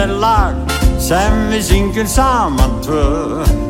er lag sem við syngjum saman tvö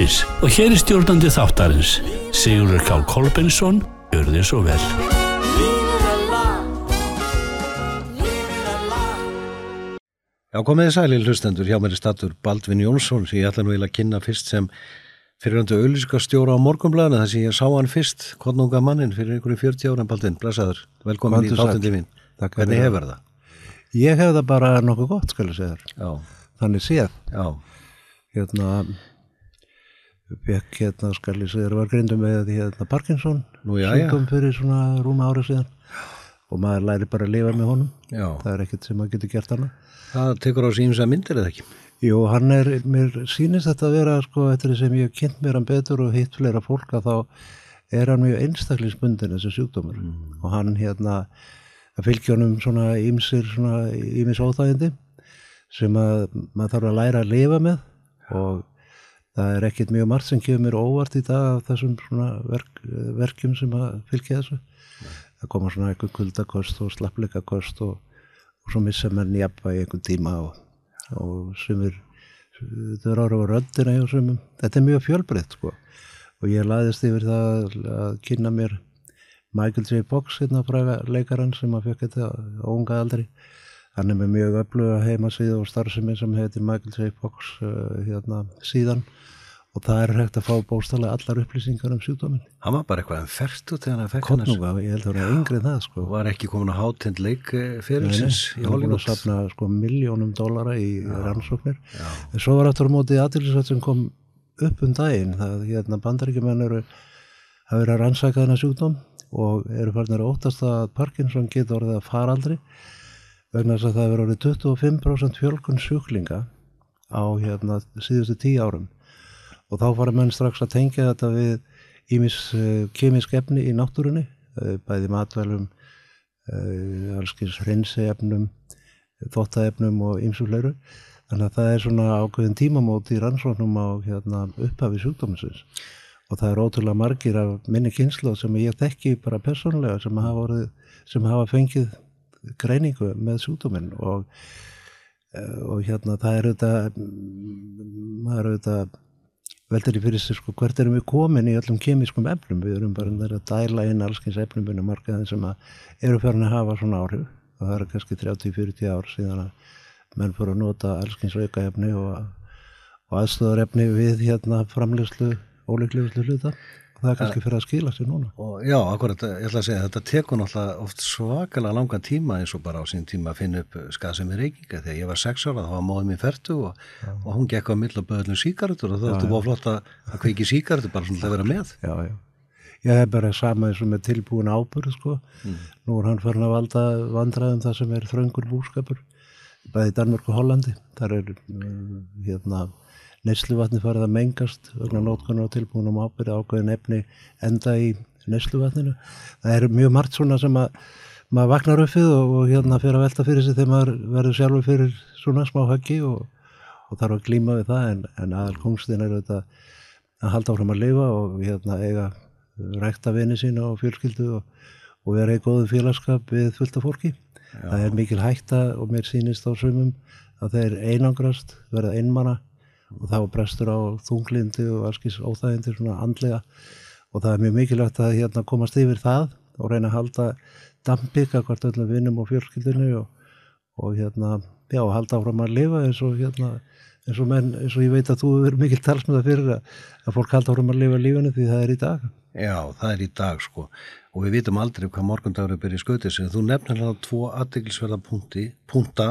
hótelbókunu.is og hér er stjórnandi þáttarins Sigurður K. Kolbensson Gjör þið svo vel. Já, komiði sæli hlustendur, hjá mér er statur Baldvin Jónsson sem ég ætla nú eiginlega að kynna fyrst sem fyrirhandi auðlíska stjóra á morgunblæðina þess að ég sá hann fyrst, konunga mannin fyrir einhverju 40 ára, Baldvin, blessaður. Velkomin í þáttindi mín Takk Hvernig hefur það? Ég hef það bara nokkuð gott, skal ég segja þér. Já, Þannig séð, já, hérna, fekk hérna, skal ég segja þér, var grindum með hérna Parkinson, sjúkdóm fyrir svona rúma ára síðan. Og maður læri bara að lifa með honum. já. Það er ekkert sem maður getur gert hana. Það tekur á símsa myndir eða ekki? Jú, hann er, mér sýnist þetta að vera, sko, eftir því sem ég kynnt mér hann betur og hitt fleira fólk að þá er hann mjög einstaklingsbundin þessi sjúkdómur. Og hann hérna, að fylgja honum svona ímsir, svona ímis óþægindi sem að maður þarf að læra að lifa með. Og það er ekkert mjög margt sem kemur óvart í dag af þessum verk, verkjum sem fylgja þessu. Það koma svona eitthvað kuldakost og slappleikakost og, og svo missa menn jafnvægi einhvern tíma og, og sumir, þetta er ára á röndina hjá sumum. Þetta er mjög fjölbreytt sko og ég laðist yfir það að- að kynna mér Michael J. Fox hérna fræga leikarann sem að fekk þetta á unga aldri hann er með mjög öfluga heimasíðu og starfsemi sem heitir Michael J. Fox uh, hérna síðan. Og það er hægt að fá bóstalega allar upplýsingar um sjúkdóminn. Hann var bara eitthvað en fertu þegar hann fekk hann Kottnúga, ég held að það var yngri en það sko. Var ekki komin að hátind leik fyrir Nei, nei, sinns í hann er búin Hollywood? að safna sko miljónum dólara í rannsóknir. En svo var aftur á móti aðtilsvætt sem kom upp um daginn það hérna bandaríkjumenn eru að rannsaka þennan sjúkdóm og eru farin að óttast að Parkinson getur orðið að faraldri vegna þess að það hefur orðið 25% fjölkun sjúklinga á hérna síðustu tíu árum. Og þá fara menn strax að tengja þetta við ímis uh, kemisk efni í náttúrunni uh, bæði matvælum uh, allskins hreinsiefnum þóttaefnum og ymsum fleiru. Þannig að það er svona ákveðin tímamót í rannsóknum á hérna, upphafi sjúkdómsins. Og það er ótrúlega margir af minni kynslu sem ég þekki bara persónulega sem hafa, orðið, sem hafa fengið greiningu með sjúkdóminn og, eh, og hérna það er auðvitað maður er auðvitað veldur í fyrir sér sko hvert erum við komin í öllum kemískum efnum? Við erum bara að dæla inn allskyns á markaðin sem eru farin að hafa svona áhrif. Og það eru kannski 30-40 ár síðan að menn fóru að nota allskyns auka efni og, og aðstöðar efni við hérna framlegslu ólíklegustu hluta það er kannski fyrir að skila sér núna. Og já, akkurat, ég ætla að segja þetta tekur náttúrulega oft svakalega langan tíma eins og bara á sín tíma að finna upp skaðsemi reykinga þegar ég var sex ára þá var móðið mér ferdu og, og hún gekk á mill og böðlum síkaretur og það ætti búið flott að, að kveiki síkaretur bara svona að vera með. Já, já. Ég hef bara sama eins og með tilbúin ábyrð sko. Nú er hann farin að valda vandræðum það sem er þröngur búskapur bæði í Danmörk og Hollandi. Þar er uh, hérna neysluvatni farið að mengast vegna nótkunar og tilbúinum ábyrði ákveðin efni enda í neysluvatninu. Það er mjög margt svona sem að maður vaknar upp við og, og hérna fyrir að velta fyrir sig þegar maður verður sjálfur fyrir svona smá höggi og, og þarf að glíma við það en, en aðal kongstinn er auðvitað að halda áfram að lifa og hérna eiga rækta vini sína og fjölskyldu og, og vera í góðu félagskap við fullta fólki. Það er mikil hætta og mér sýnist á sumum að þeir einangrast, verða einmana og þá brestur á þunglindi og alskis óþægindi svona andlega og það er mjög mikilvægt að hérna komast yfir það og reyna að halda dampika hvort öllum vinnum og fjölskyldinu og, og hérna, já, halda áfram að lifa eins og hérna eins og, menn, eins og ég veit að þú hefur mikil talsmöða fyrir að, að fólk halda áfram að lifa lífinu því það er í dag. Já, það er í dag sko og við vitum aldrei hvað morgundagur er byrjið skautið sig. Þú nefnir hérna tvo aðdeglisverða punkti, punta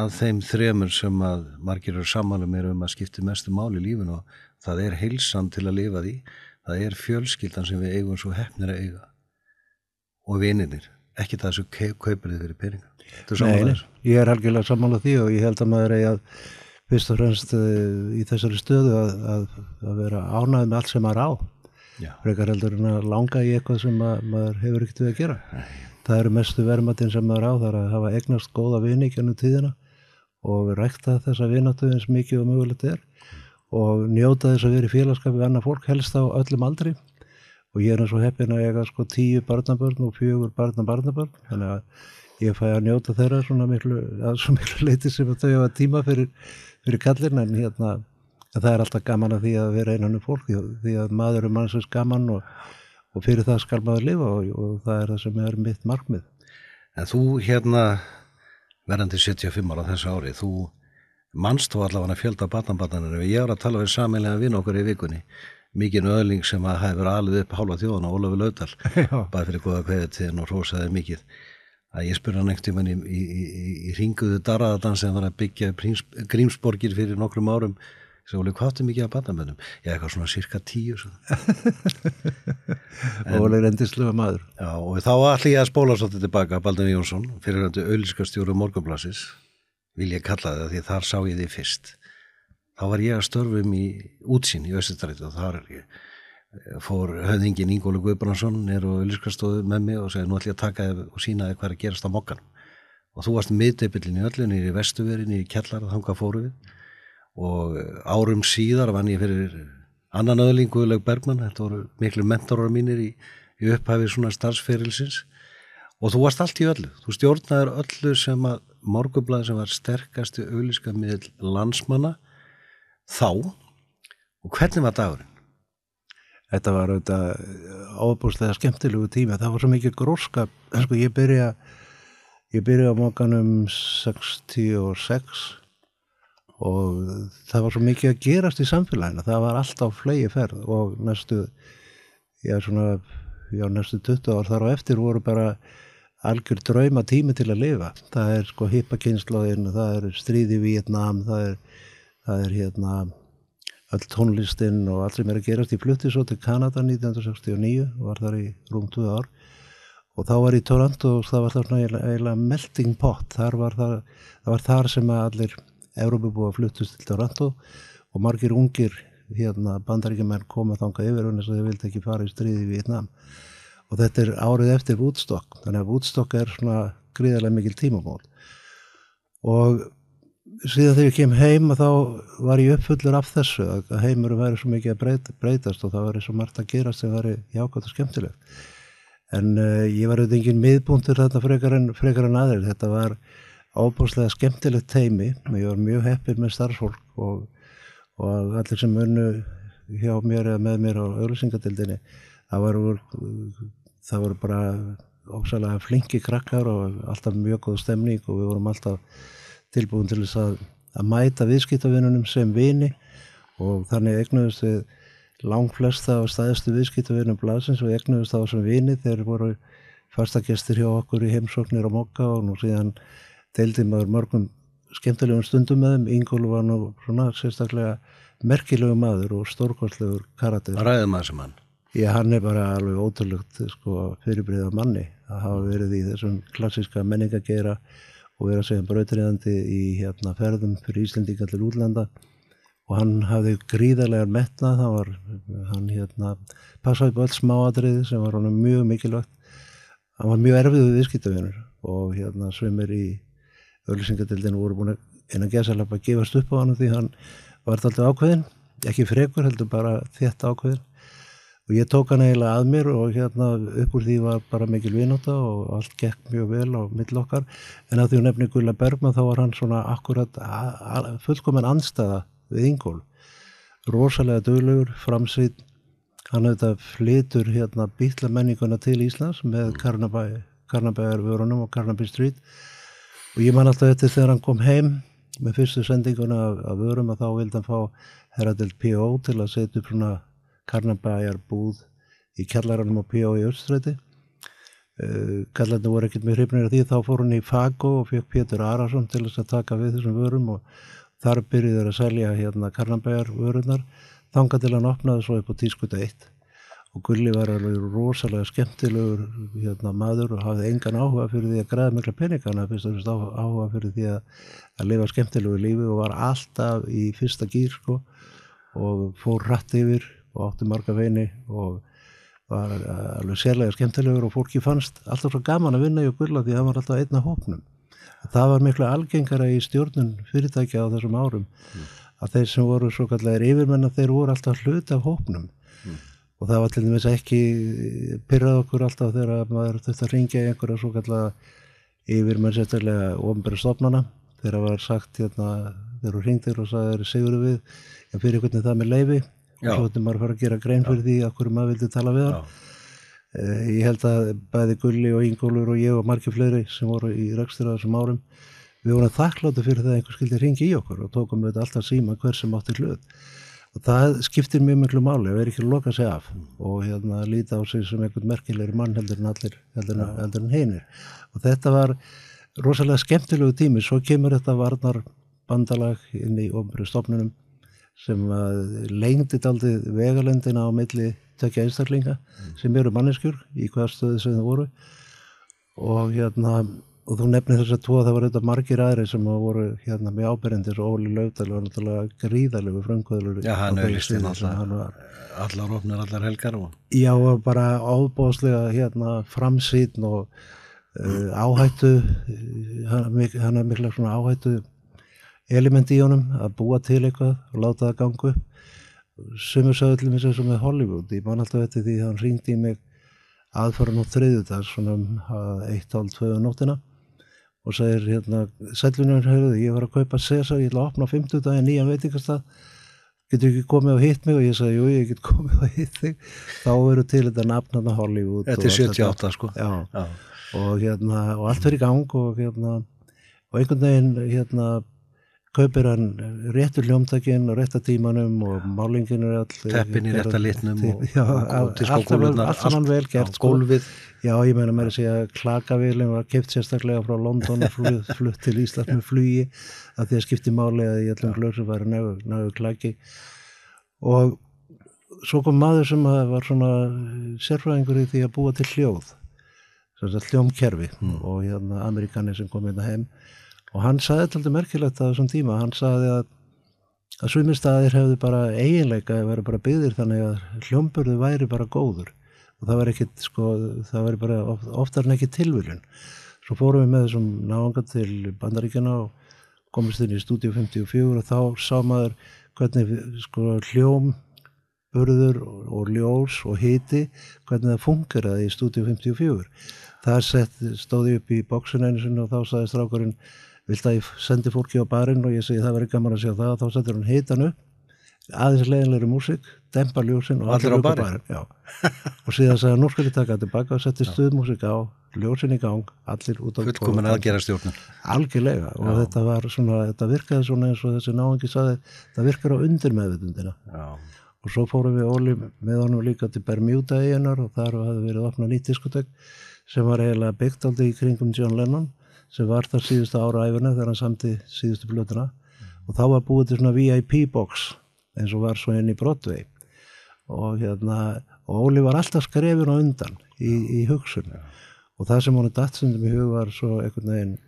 að þeim þremur sem að margir eru samanum er um að skipti mestu máli í lífinu og það er heilsan til að lifa því, það er fjölskyldan sem við eigum svo hefnir að eiga og vininir, ekki það sem kaupir þið fyrir peninga. Er Nei, nei, ég er algjörlega sammála því og ég held að maður eigi að fyrst og fremst uh, í þessari stöðu að, að, að vera ánægð með allt sem maður á. Frekar heldur en að langa í eitthvað sem að, maður hefur ekkert við að gera. Það eru mestu vermatin sem maður á þar að hafa eignast góða vini gennum tíðina og rækta þessa vinatu eins mikið og mögulegt er og njóta þess að vera í félagskap við annað fólk helst á öllum aldri og ég er eins og heppin að eiga sko tíu barnabörn og fjögur barnabarnabörn þannig að ég fæ að njóta þeirra svona miklu, svo miklu leiti sem að þau hafa tíma fyrir, fyrir kallin en hérna en það er alltaf gaman að því að vera einan um fólk því að maður er mannsins gaman og, og fyrir það skal maður lifa og, og það er það sem er mitt markmið. En þú hérna verðandi 75 ára þessu ári, þú mannst þú allavega fjölda batnabatanar ég er að tala við saminlega vinn okkur í vikunni. Mikið öðling sem að hefur alveg upp hálfa þjóðan og Ólafur Laudal. Bara fyrir góða kveðið og rósaði mikið. Að ég spurði hann ekkert um hann í, í, í, í ringuðu darraðan sem var að byggja grímsborgir fyrir nokkrum árum Óli, hvað áttu mikið að batnaböndum? Já, eitthvað svona cirka tíu Óli er endislega maður. Já, og þá ætla ég að spóla svolítið tilbaka Baldur Jónsson, fyrir hann til auðlískastjóru morgunblassis vil ég kalla það því þar sá ég þið fyrst. Þá var ég að störfum í útsýn í Östustræti og þar fór höfðingin Ingóli Guðbrandsson er og auðlískastóðu með mig og segi nú ætlum ég að taka þið og sína þið hvað er að gerast á mokkan og þú varst miðdeipillin í öllu nýri í Vestuveri, nýri í Kjallar þanga fóru við og árum síðar vann ég fyrir annan öðling Guðlaug Bergmann, þetta voru miklu mentorar mínir í, í upphæfi svona starfsferilsins. Og þú varst allt í öllu, þú stjórnaður öllu sem að morgublaði sem var sterkasti auðlíska miðl landsmanna þá. Og hvernig var dagurinn? Þetta var auðvitað ábúrslega skemmtilegu tíma, það var svo mikið gróskap, sko ég byrja ég byrja á mókanum 66 og það var svo mikið að gerast í samfélaginu, það var alltaf flegi ferð og næstu já svona, já næstu 20 ár þar á eftir voru bara algjör drauma tími til að lifa. Það er sko hippakynnslóðin það er stríði í Vietnam það er, það er hérna öll tónlistinn og allt sem er að gerast. Ég flutti svo til Kanada 1969 var þar í rúm 2 ár. Og þá var í Toronto og það var það svona eiginlega melting pot. Þar var það, það var þar sem að allir Að fluttast til Toronto og margir ungir hérna bandaríkjumenn koma þangað yfir og þess að þau vildi ekki fara í stríði í Vietnam og þetta er árið eftir Woodstock þannig að Woodstock er svona gríðarlega mikil tímamól og síðan þegar ég kem heim þá var ég uppfullur af þessu að heimurum væri svo mikið að breyta, breytast og það væri svo margt að gerast sem væri jákvæmt og skemmtilegt. En uh, ég var auðvitað engin miðbúntur þetta frekar en, en aðeins þetta var ábúrslega skemmtilegt teimi og ég var mjög heppir með starfsfólk og, og allir sem unnu hjá mér eða með mér á auðvisingadildinni það voru það voru bara ósalega flinki krakkar og alltaf mjög góð stemning og við vorum alltaf tilbúin til þess að, að mæta viðskiptavinnunum sem vini og þannig egnuðust við lang flesta og staðistu viðskiptavinnum blasins og egnuðust þá sem vini. Þegar voru fastagestir hjá okkur í heimsóknir á mokka og nú síðan deildi maður mörgum skemmtilegum stundum með þeim. Ingólu var nú svona sérstaklega merkilegu maður og stórkostlegur karakter. Ræðum maður sem hann? Já, hann er bara alveg ótrúlegt sko, fyrirbriða manni að hafa verið í þessum klassiska menningageira og verið að segja brautriðandi í hérna, ferðum fyrir Íslendinga til útlanda. Og hann hafði gríðarlegar metna, það var hann hérna, passaði på öll smáadriði sem var hann mjög mikilvægt. Hann var mjög erfiðuð viðskiptavinur og hérna svimir í öllisingatildinu voru búin að eina gesalapa gefast upp á hann því hann var alltaf ákveðin, ekki frekur heldur bara þétt ákveðin og ég tók hann eiginlega að mér og hérna upp úr því var bara mikil vinóta og allt gekk mjög vel á mill okkar. En að því hún nefni Gulla Bergman þá var hann svona akkurat fullkominn anstæða við Ingól rosalega döglegur, framsýtt hann auðvitað flytur hérna bílamenninguna til Íslands með Karnabæjarvörunum og Karnabæ Street og ég man alltaf þetta þegar hann kom heim með fyrstu sendinguna af, af vörum að þá vildi hann fá Herradel P.O. til að setja upp svona Karnabæjar búð í kjallaranum á P.O. í Östræti uh, kallarni voru ekkert með hrifnir af því þá fór hún í Fago og fekk Pétur Arason til þess að taka við þessum vörum og þar byrjuður að selja hérna Karnabæjar vörunar þanga til hann opnaði svo upp á tískuta 1 og Gulli var alveg rosalega skemmtilegur hérna, maður og hafði engan áhuga fyrir því að græða mikla peningana fyrst og fyrst áhuga fyrir því að, að lifa skemmtilegu lífi og var alltaf í fyrsta gýr sko og fór rætt yfir og átti marga veini og var alveg sérlega skemmtilegur og fólki fannst alltaf svo gaman að vinna í Gulla því að það var alltaf einna hópnum. Það var miklu algengara í stjórnun fyrirtækja á þessum árum mm. að þeir sem voru svo kallar yfirmenn að þeir voru alltaf hlut af hópnum og það var til dæmis ekki pyrrað okkur alltaf þegar maður þurfti að ringja í einhverja svo kallega yfir með sérstaklega ofnbæra stofnana. Þegar það var sagt hérna þegar þú ringdir og sagði sigur við? En fyrir hvernig það með leifi Já. og svo þetta maður fara að gera grein fyrir Já. því að hverju maður vildi tala við hann. Eh, ég held að bæði Gulli og Ingólfur og ég og margir fleiri sem voru í rekstur á þessum árum við vorum þakkláttu fyrir það að einhver skildi ringi í okkur og tókum við þetta alltaf síma hver sem átti hlut og það skiptir mjög miklu máli að vera ekki að loka sig af og hérna líta á sig sem einhvern merkilegri mann heldur en allir heldur, ja. heldur en heinir og þetta var rosalega skemmtilegu tími svo kemur þetta varnar bandalag inn í ofnbjörðu stofnunum sem lengdit aldrei vegalendina á milli tökja einstaklinga mm. sem eru manneskjur í hvaða stöðu sem það voru og hérna og þú nefnir þess að tvo það var auðvitað margir aðri sem voru hérna með ábyrjendir og Óli Laudal var náttúrulega gríðalegu frumkvöðlur Já, hann auðvitað náttúrulega allar ofnir, allar helgar og... Já, bara ábóðslega hérna framsýtn og uh, áhættu hann er mikla svona áhættu element í honum að búa til eitthvað og láta það gangu sem er sögðlega með þessum með Hollywood ég man alltaf þetta því að hann ringdi í mig aðfara nú þriðu það svona um 1.12 nóttina og segir hérna, sælunum höfðu, ég var að kaupa Cæsar, ég ætla að opna á 50 dagi nýjan veitingastað, getur ekki komið og hitt mig og ég sagði, jú, ég get komið og hitt þig, þá eru til þetta nafnana Hollywood. Þetta er 78 sko. Já, Já. Og, hérna, og allt verið í gang og hérna, og einhvern veginn, hérna, kaupir hann réttur hljómtakinn og réttar tímanum og málingin er all teppin í réttar litnum og, já, og allt saman vel gert sko. gólfið. Já ég meina mér að segja klakavílinn var keipt sérstaklega frá London og flutt, flutt til Ísland með flugi að því að skipti máli að í allum glöðsum var nægu klaki. Og svo kom maður sem var svona sérfræðingur í því að búa til hljóð hljómkerfi mm. og hérna amerikani sem kom hérna heim og hann saði þetta alltaf merkilegt að þessum tíma, hann saði að að svimistæðir hefðu bara eiginleika að vera bara byggðir þannig að hljómburðu væri bara góður. Og það var ekkit sko, það væri bara oftar en ekki tilvöljun svo fórum við með þessum náðanga til bandaríkjana og komist inn í stúdíu 54 og þá sá maður hvernig sko hljómburður og ljós og hiti hvernig það fungeraði í stúdíu 54 það sett, stóði upp í bóksun einu sinni og þá saði strákurinn vilt að ég sendi fólki á barinn og ég segi það verður gaman að sjá það þá setur hann hitan upp aðeins leiðinleiri músík, dempa ljósin og allir upp á barinn. og síðan sagði nú skal ég taka tilbaka og setja stuðmúsík á, ljósin í gang allir út á fullkomin aðgera stjórnum algjörlega og Já. þetta var svona þetta virkaði svona eins og þessi náengi saði það virkar á undir meðvitundina og svo fórum við Óli með honum líka til Bermuda eiginar og þar hafði verið opnað nýtt diskotek sem var eiginlega byggt aldrei í kringum John Lennon sem var þar síðustu ára æfina þegar hann samti síðustu blötuna og þá var búið til svona VIP box eins og var svo inn í Broadway. Og hérna og Óli var alltaf skrefin á undan í, í hugsun. Og það sem hann datsundum í hug var svo einhvern veginn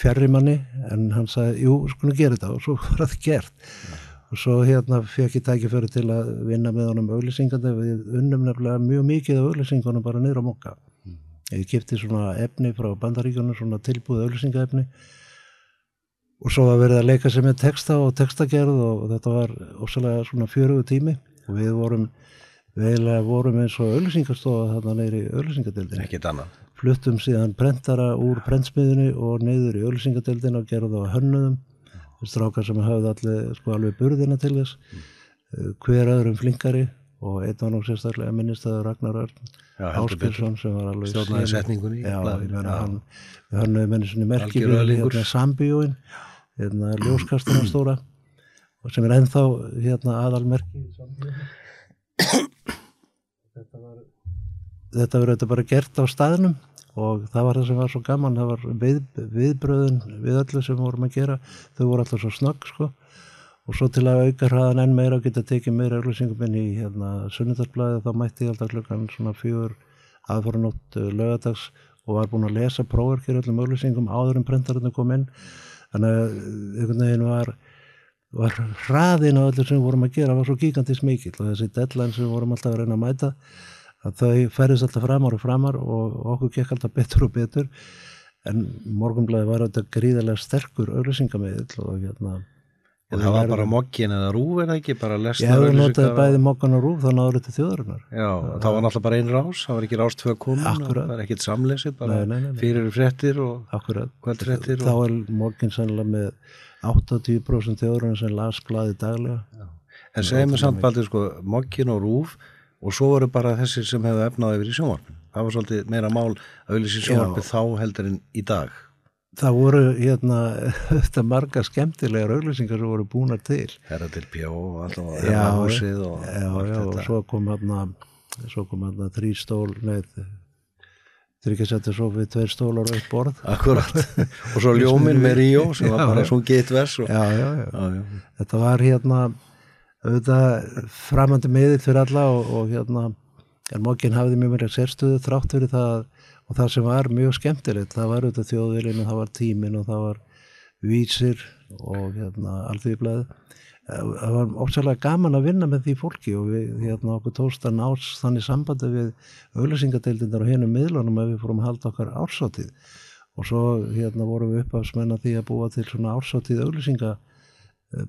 fjarrimanni en hann sagði, jú, skulum gera þetta. Og svo var það gert. Ja. og svo hérna fekk ég tækiföru til að vinna með honum auglýsingandi. Við unnum nefnilega mjög mikið af auglýsingunum bara niður á mokka ég kipti svona efni frá bandaríkjónu svona tilbúið auðlýsingaefni og svo var verið að leika sem er texta og textagerð og þetta var ósalega svona fjörugu tími. Og við vorum vegilega vorum eins og auðlýsingarstofa þarna neyri auðlýsingadildin fluttum síðan prentara úr prentsmiðinu og neyður í auðlýsingadildin og gerði á hönnuðum. Strákar sem hafði allir sko alveg burðina til þess. Mm. hver öðrum flinkari og einn var nú sérstaklega minnistæður Ragnar Örn Áskilsson sem var alveg stjórnaði setningunni já, ég meina hann hann svona merki við hérna sambíóin hérna ljóskasturna stóra sem er ennþá hérna aðalmerki þetta var þetta verður þetta bara gert á staðnum og það var það sem var svo gaman það var við, viðbröðun við öllu sem vorum að gera þau voru alltaf svo snögg sko og svo til að auka hraðan enn meira og geta tekið meira auglýsingum inn í hérna, sunnudagsblæði þá mætti ég alltaf klukkan svona fjögur aðfóra nótt lögadags og var búin að lesa próverkir öllum auglýsingum áður en prentarinn kom inn. Þannig að einhvern veginn var var hraðin á öllu sem við vorum að gera var svo gigantískt mikill og þessi deadline sem við vorum alltaf að reyna að mæta að þau færðist alltaf framar og framar og okkur gekk alltaf betur og betur. En morgunblæði var auðvitað gríðarlega sterkur auðlýsingamiðl og hérna og það var bara mokkin eða rúf en ekki? Bara lesna Já, við notaði bæði mokkan og rúf þá náður þetta þjóðarinnar. Já, það var náttúrulega bara einn rás, það var ekki rás tvö komin Akkurat. það var ekkit samlesið, bara Nei, nei, nei, fyrir fréttir og Akkurat, kvöldfréttir þá og... er mokkin sannlega með 80% þjóðarinnar sem las blaði daglega. En segjum við samt baldur sko mokkin og rúf og svo voru bara þessir sem hefðu efnaði yfir í sjónvarpin það var svolítið meira mál að auðlýsa í sjónvarpin þá heldur en í dag Það voru hérna þetta marga skemmtilegar auglýsingar sem voru búnar til herra til pjó og alltaf Já, herra húsið og já, allt já, og þetta. svo kom hérna svo kom hérna þrý stól nei, þryggjasettur svo við tveir stólar og eitt borð Akkurat, og svo ljóminn með Ríó sem var Já, bara já. sungið eitt vers og... já, já, já. Já, já. þetta var hérna auðvitað framandi miðill fyrir alla og, og hérna en mokkin hafði mjög mjög sérstöðu þrátt fyrir það og það sem var mjög skemmtilegt það var auðvitað þjóðvilin og það var tímin og það var vísir og hérna alþjóðiblaði það var ósæðlega gaman að vinna með því fólki og við hérna okkur tókst að nást þannig sambandi við auðlýsingadeildindar og hennu miðlunum að við fórum að halda okkar ársáttíð og svo hérna vorum við uppafsmenn að því að búa til svona ársáttíð auðlýsinga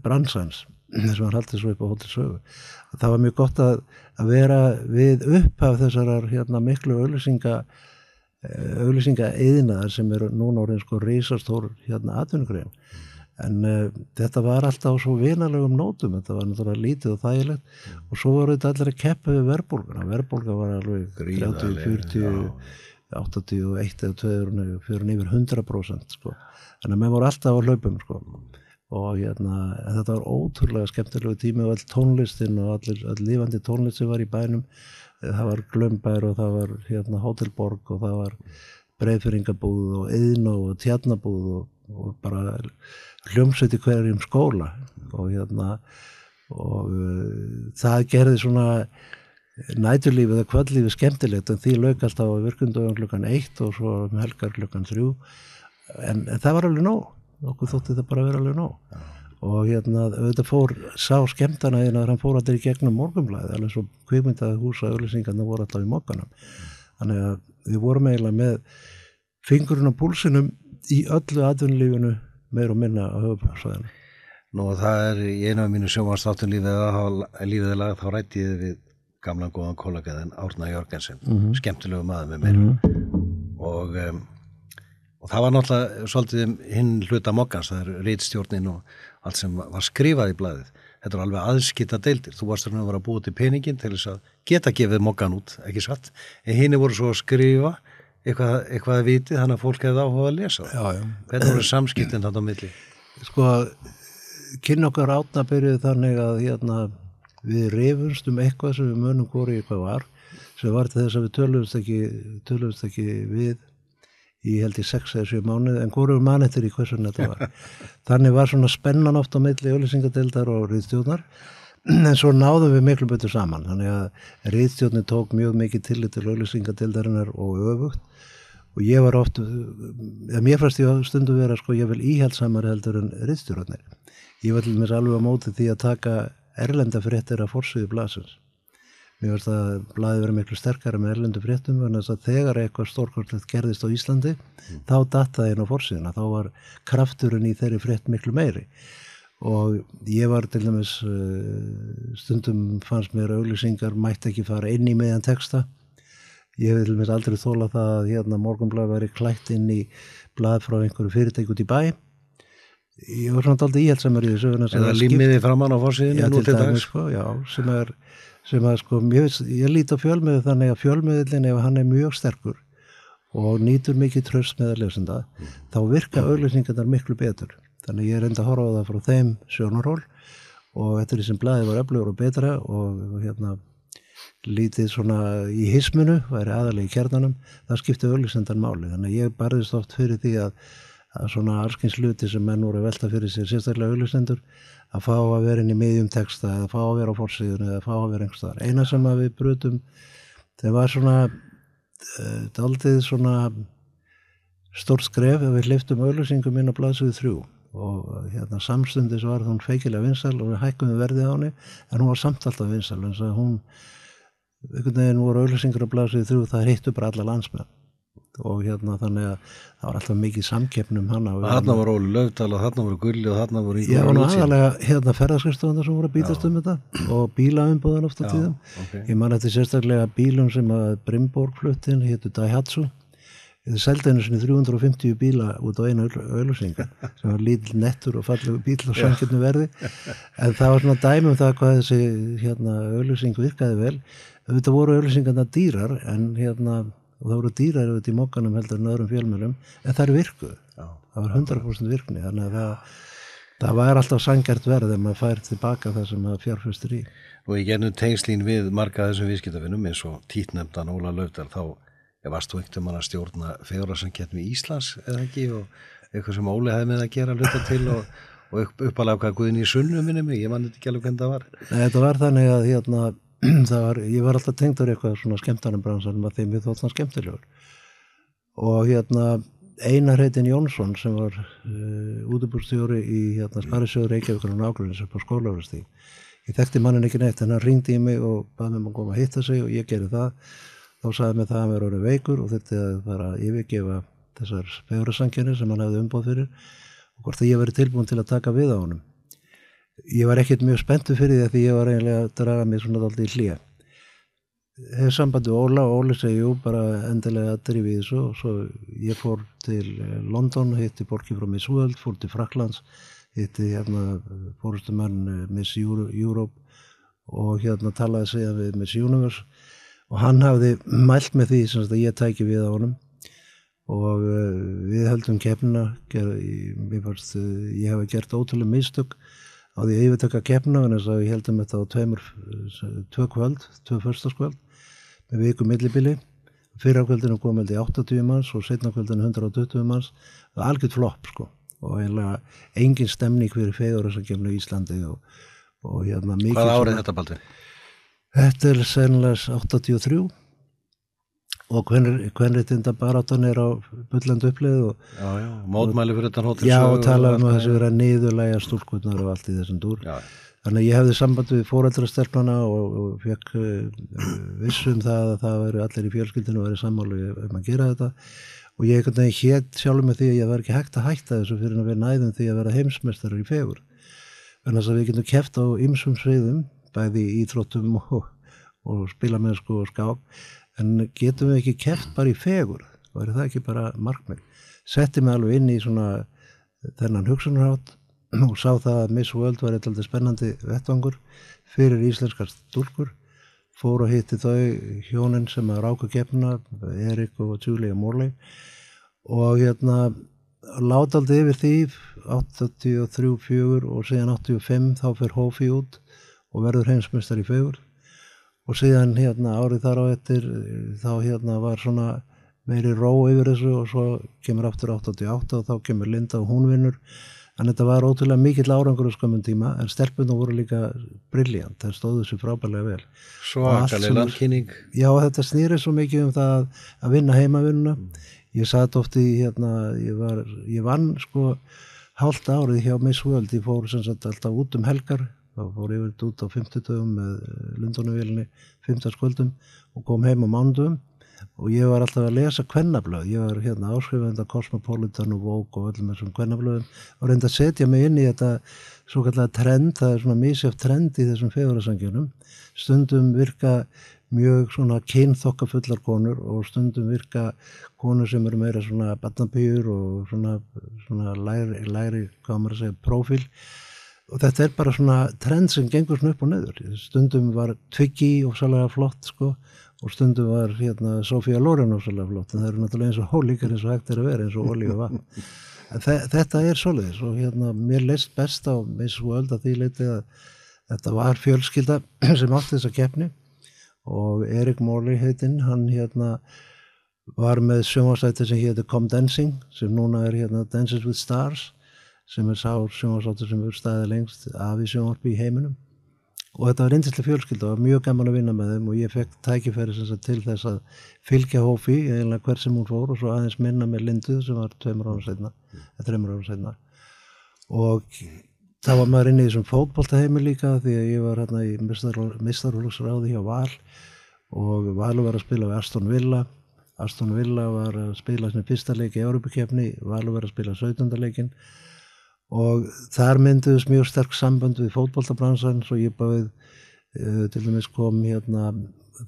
bransans þess að hann haldið svo upp á hóttil sögu. Það var mjög gott að, að vera við upp af þessarar hérna, miklu auðlýsinga auðlýsinga eðinaðar sem eru núna orðin sko reysastór hérna atvinnugrein en uh, þetta var alltaf svo vinalegum nótum, þetta var náttúrulega lítið og þægilegt og svo voru þetta allir að keppa við verðbólguna, verðbólga var alveg 30, Gríðarleg, 40 já. 81 eða 2 fyrir yfir 100% sko. þannig að menn voru alltaf á hlaupum sko. Og hérna, þetta var ótrúlega skemmtilegu tími og all tónlistin og allir, all lífandi tónlist sem var í bænum. Það var Glömbær og það var hérna Hótelborg og það var breyðfyringabúð og Eðn og Tjarnabúð og, og bara hljómsveit í hverjum skóla. Og hérna og uh, það gerði svona næturlífið eða kvöldlífið skemmtilegt en því alltaf á virkundöfum klukkan eitt og svo um helgar klukkan þrjú. En, en það var alveg nóg okkur þótti það bara að vera alveg nóg. Og hérna auðvitað fór sá skemmtana þegar hann fór allir í gegnum morgunblæði alveg svo kvikmyndaði húsa auðlýsingarna voru alltaf í mokkanum þannig að við vorum eiginlega með fingurinn á púlsinum í öllu atvinnulífinu meir og minna á höfubróksvæðinu Nú það er í einu af mínu sjómanstáttum lífið lag þá rætti ég við gamlan góðan kollegaðin Árna Jörgensen, skemmtilegu maður með mér. Og, um, og það var náttúrulega svolítið hinn hluta mokkans, það er reitstjórnin og allt sem var skrifað í blæðið. Þetta er alveg aðskita deildir. Þú varst að vera búið til peningin til þess að geta gefið mokkan út, ekki satt. En hinn voru svo að skrifa eitthvað, eitthvað að vitið, þannig að fólk hefði áhuga að lesa það. Já, já. Hvernig voru samskiptin þetta á milli? sko kynna okkar átna byrjuði þannig að hérna, við reyfumst um eitthvað sem við munum hvori eitthvað var sem var til þess að við tölumst ekki, tölumst ekki við í held í 6 eða 7 mánuð en við mann eftir í hversun þetta var þannig var svona spennan oft á milli auðlýsingadeildar og riðstjóðnar en svo náðum við miklu betur saman þannig að riðstjóðni tók mjög mikið tillit til auðlýsingadeildarinnar og öfugt og ég var oft, eða mér fannst ég stundu vera sko, ég vil íhaldsamar heldur en riðstjórnir. Ég var til mér alveg á móti því að taka erlenda fréttir af fórsviði blasins. Mér finnst að blaði verið miklu sterkara með erlendu fréttum en þess að þegar eitthvað stórkortlegt gerðist á Íslandi, þá dattaði inn á fórsviðina, þá var krafturinn í þeirri frétt miklu meiri. Og ég var til dæmis, uh, stundum fannst mér auglýsingar mætti ekki fara inn í meðan texta, ég vil mér aldrei þóla það að hérna morgunblæð væri klætt inn í blað frá einhverju fyrirtæk út í bæ ég var svona aldrei íhaldsamur í þessu Eða það límiði framann á fórsíðinu nú til til dæmis dags? sko, já, sem er sem að sko, veist, ég líti á fjölmiðu þannig að fjölmiðlinn ef hann er mjög sterkur og nýtur mikið tröst með að lesenda, þá virka auglýsingarnar miklu betur. Þannig ég er enda að horfa á það frá þeim sjónarhól og eftir því sem blaðið var öflugur og betra og, hérna lítið svona í hisminu, væri aðalega í kjarnanum, það skipti auglýsendan máli. Þannig ég barðist oft fyrir því að, er svona allskins hluti sem menn voru að velta fyrir sér sérstaklega auðlustendur að fá að vera inn í miðjum texta eða fá að vera á fórsíðun eða fá að vera einhverstaðar. Eina sem að við brutum það var svona uh, daldið svona stórt skref ef við hliftum auðlusingum inn á blaðsöðu þrjú og hérna samstundis var hún feikilega vinsal og við hækkum við verðið á henni en hún var samt alltaf vinsal en að hún einhvern veginn voru auðlusingur á blaðsöðu þrjú það hittu bara alla landsmenn og hérna þannig að það var alltaf mikið samkeppnum hana. Þarna voru Óli Löfdal og þarna voru Gulli og þarna voru Já, og aðalega hérna ferðarskristöðunar sem voru að bítast um þetta og bílaumbúðan ofta tíðum. okay. Ég man eftir sérstaklega bílum sem að Brimborg fluttin héttu Daihatsu. Þið seldi henni svona 350 bíla út á einu auðlusinga sem var lítill nettur og fallegu bíl og sangirnu verði. En það var svona dæmum það hvað þessi hérna, auðlusing virkaði vel. Þetta voru auðlusingarna dýrar en hérna og það voru dýrar auðvitað í mokkanum heldur en öðrum fjölmjölum en það er virkuð það var 100% virkni þannig að það, það var alltaf sangjart verð ef maður fær tilbaka það sem maður fjárfustur í. Og ég gernum tengslín við marga þessum viðskiptafinnum eins og títnefndan Óla Löfdal þá varst þú einhvern veginn að stjórna fegurarsankettum í Íslands eða ekki og eitthvað sem Óli hefði með að gera hluta til og, og upp, uppalega hvað Guðin í sunnu minni mig, ég mann þetta ekki alveg hvernig það var. Nei, þetta var þannig að hérna, var, ég var alltaf tengdur eitthvað svona skemmtarnum bransanum að þeim við þóttan skemmtilegur. Og hérna Einar heitin Jónsson sem var uh, útubúrstjóri í hérna, Sparisjóður Reykjavíkur og nágrunins upp á skólafrastík ég þekkti mannin ekki neitt en hann ringdi í mig og baði mig að koma að hitta sig og ég gerði það. Þá sagði mig það að hann verið orðið veikur og þetta að bara yfirgefa þessar fegurasankjörnir sem hann hefði umbóð fyrir og hvort að ég verið tilbúin til að taka við á honum. Ég var ekkert mjög spenntu fyrir því að ég var eiginlega að draga mig svona alltaf í hlýja. Hefur sambandi Óla og Óli segi jú bara endilega að drifi þessu og svo ég fór til London, hitti Borki frá Miss World, fór til Fraklands, hitti hérna fórustumann Miss Europe og hérna talaði segja við Miss Universe og hann hafði mælt með því sem ég tæki við á honum og við heldum keppnina ég, ég hef gert ótrúlega mistök á því að yfirtöka keppnina en þess að við heldum þetta á tveimur tvö kvöld, tvö förstaskvöld með viku millibili. Fyrir ákvöldinu kom held í 80 manns og setna ákvöldinu 120 manns það var algjört flopp sko. Og eiginlega engin stemning fyrir fegur þess að kemna í Íslandi og, og hérna mikið Hvað árið þetta baldi? Þetta er sennilega 83 og þetta baráttan er á bullandu upplið og, Já, já, mótmæli fyrir þetta hóttir Já, og tala um að þessu vera niðurlæga stúlkutnar og allt í þessum dúr. Já. Þannig að ég hefði samband við fóreldrastelpana og, og fekk uh, vissum það að það væri allir í fjölskyldinu væri sammálu um að gera þetta. Og ég ekkert nefnir hétt sjálfur með því að ég var ekki hægt að hætta þessu fyrir að vera næðum því að vera heimsmeistarar í fegur en þess að við getum keft á ymsum sviðum bæði íþróttum og, og spilamennsku og skák en getum við ekki keft bara í fegur? Væri það ekki bara markmið? Setti mig alveg inn í svona þennan hugsunarhátt og sá það að Miss World var eitthvað spennandi vettvangur fyrir íslenskar stúlkur. Fór og hitti þau hjónin sem að ráka keppna Erik og Julia Morley. Og hérna láta aldrei yfir því 83-4 og síðan 85 þá fyrir Hófi út og verður heimsmyndstar í fegur og síðan hérna árið þar á ettir þá hérna var svona meiri ró yfir þessu og svo kemur aftur 88 og þá kemur Linda og hún vinnur. En þetta var ótrúlega mikill árangur á skömmun tíma en stelpunum voru líka brilljant, það stóðu sér frábærlega vel. Svakaleg landkynning. Já, þetta snýrið svo mikið um það að vinna heimavinnuna. Ég satt oft í hérna ég, var, ég vann sko hálft árið hjá Miss World, ég fór sem sagt alltaf út um helgar þá fór verið út á 50 dögum með Lundónuvílinni 15 skvöldum og kom heim á mándum og ég var alltaf að lesa kvennablöð, ég var hérna áskrifenda Cosmopolitan og Vogue og öllum þessum kvennablöðum og reynda að setja mig inn í þetta svo kallega trend, það er svona mísjöf trend í þessum fegurarsangjunum stundum virka mjög svona kynþokkafullar konur og stundum virka konur sem eru meira svona batnabýr og svona, svona læri, læri, hvað maður að segja, profil og þetta er bara svona trend sem gengur svona upp og neður stundum var Twiggy ofsalega flott sko og stundum var hérna Sofía Loren ofsalega flott en það eru náttúrulega eins og hólíkar eins og hægt er að vera eins og olí og vatn. Þetta er soliðis og hérna mér leist best á Miss World að því leiti að þetta var fjölskylda sem átti þessa keppni og Erik Morley heitinn hann hérna var með sjónvarsætti sem hétti Com Dancing sem núna er hérna Dances with Stars sem er sá sjónvarsætti sem er staðið lengst af í sjónvarpi í heiminum. Og þetta var reyndislega fjölskyld og mjög gaman að vinna með þeim og ég fekk tækifæri sagt til þess að fylgja hófi, eiginlega hver sem hún fór og svo aðeins minna með Lindu sem var tveimur ára setna, eða þreimur ára setna og þá var maður inn í þessum fótboltaheimi líka því að ég var hérna í mistarhólusráði hjá Val og Valur var að spila við Aston Villa. Aston Villa var að spila sem fyrsta leik í Europakefni, Valur var að spila 17. leikin og þar mynduðs mjög sterk sambönd við fótballtabransan svo ég báðið uh, til dæmis kom hérna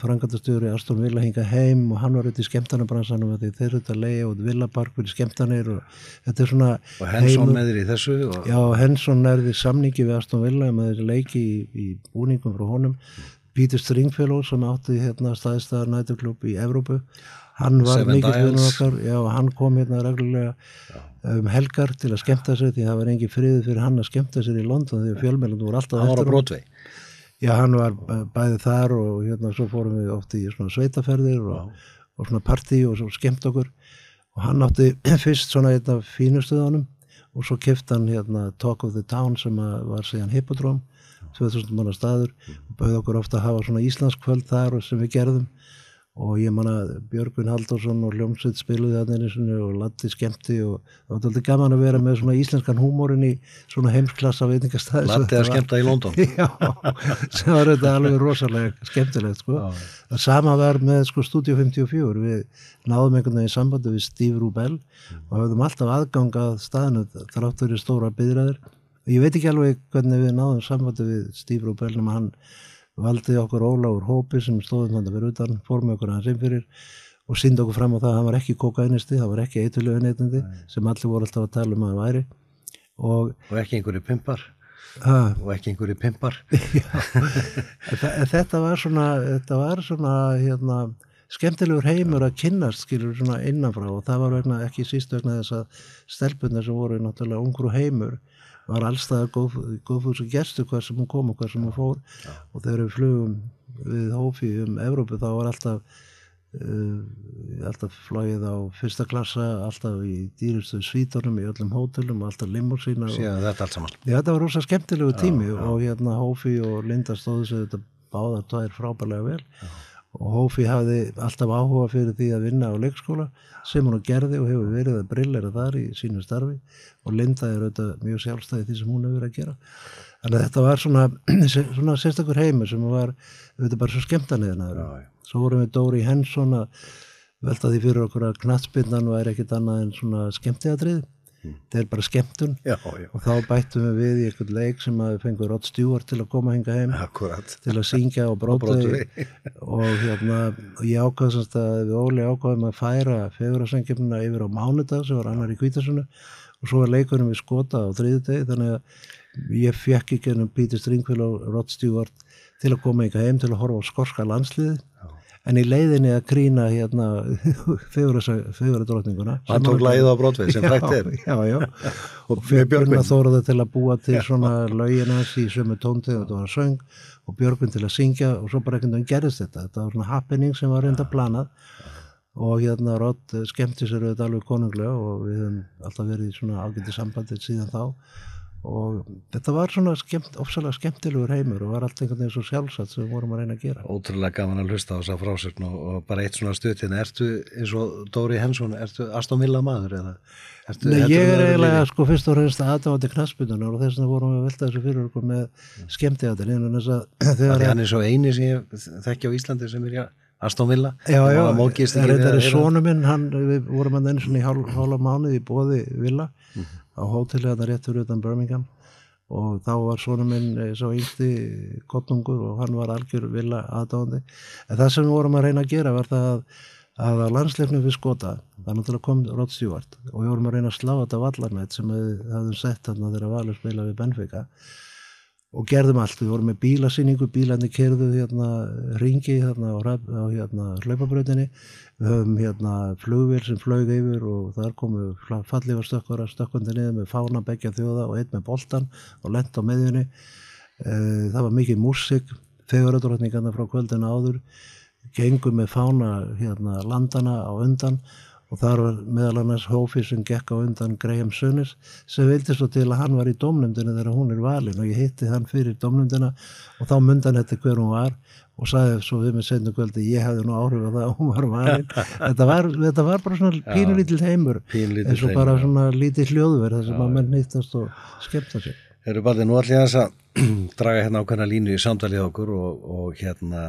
frangatastjóri Aston Villa hinga heim og hann var auðvitað í skemmtarnabransanum þegar þeir eru auðvitað að leiða út Villapark fyrir skemmtarnir og þetta er svona og Hensson með þér í þessu og... já, Hensson er því samningi við Aston Villa með leiki í, í búningum frá honum. Peter Stringfellow sem átti hérna staðistæðar nætuklub í Evrópu hann var mikið vinnur okkar. Já, hann kom hérna reglulega um helgar til að skemmta sér því það var engin friði fyrir hann að skemmta sér í London því fjölmjölunum voru alltaf hann var á Broadway. Já, hann var bæði þar og hérna svo fórum við oft í svona sveitaferðir og, og svona partí og svo skemmt okkur. Og hann átti fyrst svona af fínustuðanum og svo keft hann hérna Talk of the Town sem var síðan Hippodrome 2000 manna staður. Og bauði okkur ofta að hafa svona Íslandskvöld þar sem við gerðum og ég manna Björgun Halldórsson og Ljómsveit spiluði að henni og Latti skemmti og það var alltaf gaman að vera með svona íslenskan húmórin í svona heimsklassa veitingastæði Latti að skemmta í London. Já, sem var þetta alveg rosalega skemmtilegt sko. það sama var með sko Studio 54 við náðum einhvern veginn í sambandi við Steve Rubell og hafðum alltaf aðgang að staðinu þráttur í stóra byðræðir og ég veit ekki alveg hvernig við náðum sambandi við Steve Rubell nema hann valdi okkur Óláfur Hópi sem stóðum hann að vera utan, fór með okkur hans innfyrir og síndi okkur fram á það að hann var ekki kokainisti, það var ekki eitthulegu neytandi sem allir voru alltaf að tala um að það væri. Og, og ekki einhverju pimpar. Ha, og ekki einhverju pimpar. Þetta var svona þetta var svona hérna, skemmtilegur heimur að kynnast skilur svona innanfrá. Og það var vegna, ekki síst vegna þess að stelpunar sem voru náttúrulega ungru heimur var allstaðar góð, góðfús og gerstu hvað sem hún kom og hvað sem hún fór Já. og þegar við flugum við hófi um Evrópu þá var alltaf uh, alltaf flóið á fyrsta klassa, alltaf í dýrustu svítunum í öllum hótelum alltaf limúsína þetta allt saman Já, þetta var rosa skemmtilegu tími já, já. og hérna hófi og Linda stóðu sig þetta báðar tvær frábælega vel og Hófi hafði alltaf áhuga fyrir því að vinna á leikskóla sem hún gerði og hefur verið að brillera þar í sínu starfi. Og Linda er auðvitað mjög sjálfstæði því sem hún hefur verið að gera. Þannig að þetta var svona, svona sérstakur heimur sem var auðvitað bara svo skemmtanlega svo vorum við Dóri Hensson að velta því fyrir okkur að knatsbyndan var ekkit annað en svona skemmtiðatrið þetta er bara skemmtun. Já, já. og þá bættum við við í einhvern leik sem að við fengum Rod Stewart til að koma hinga heim. Akkurat. til að syngja og bróta og hérna ég ákvaðast að við Óli ákvaðum að færa fegurarsengjumna yfir á mánudag sem var annar í kvítasunnu og svo var leikunum við skota á þriðdegi þannig að ég fekk ekki ennum Pítur Stringfield og Rod Stewart til að koma hinga heim til að horfa á skorska landsliði en í leiðinni að krína hérna fegurardrótninguna hann tók læðið á brotvið sem frækt er. já, já, og Björgvin þóraði til að búa til svona lauginans í sömu tóntið og þetta var söng og Björgvin til að syngja og svo bara einhvern veginn gerist þetta. Þetta var svona happening sem var reynda planað og hérna Rott skemmti sér auðvitað alveg konunglega og við höfum alltaf verið í svona ágætti sambandið síðan þá og þetta var svona skemmt, ofsalega skemmtilegur heimur og var allt einhvern veginn svo sjálfsagt sem við vorum að reyna að gera. Ótrúlega gaman að hlusta á þessa frásögn og, og bara eitt svona stuð hérna, ertu eins og Dóri Hensson, ertu Aston Villa maður eða? Ertu, Nei, ég er eiginlega sko fyrst og reynst aðdáðandi knaspununar og þess vegna vorum við að velta þessu fyrir okkur með skemmtiðatir Þannig að hann er svo eini sem ég þekki á Íslandi sem er Villa. Já, já, þetta er sónu minn hann, við vorum að enn svona í hálfa mánuð í bóði Villa. Mm -hmm á hóteli að það réttur utan Birmingham. Og þá var svona minn eh, svo yngsti kottnungur og hann var algjör vilja aðdáðandi en það sem við vorum að reyna að gera var það að að á landsleifnum við skota þannig að kom Rod Stewart og við vorum að reyna að slá þetta vallarnætt sem við hafðum sett þarna þegar Valur spila við Benfica og gerðum allt, við vorum með bílasýningu bílandi kerðu hérna ringi hérna á, á hérna hlaupabröðinni við höfum hérna flugvél sem flög yfir og þar komu fallífa stökkvara stökkvandi niður með fána begja þjóða og einn með boltan og lent á meðjunni eh, það var mikið músik feguradrótningarna frá kvöldinu áður. Gengu með fána hérna, landana á undan og þar var meðal annars Hófi sem gekk á undan Graham Sunnis sem vildi svo til að hann var í domnumdina þegar hún er valin. Og ég hitti hann fyrir domnumdina og þá mundan þetta hver hún var og sagði svo við með sendu kvöldi ég hefði nú áhrif á það að hún var valin. Þetta var, þetta var bara svona pínulítil heimur eins og bara svona lítið hljóðverð sem að menn nýttast og skemmta sér. Eru baldi, nú ætlum ég þess að draga hérna ákveðna línu í samtalið okkur og, og hérna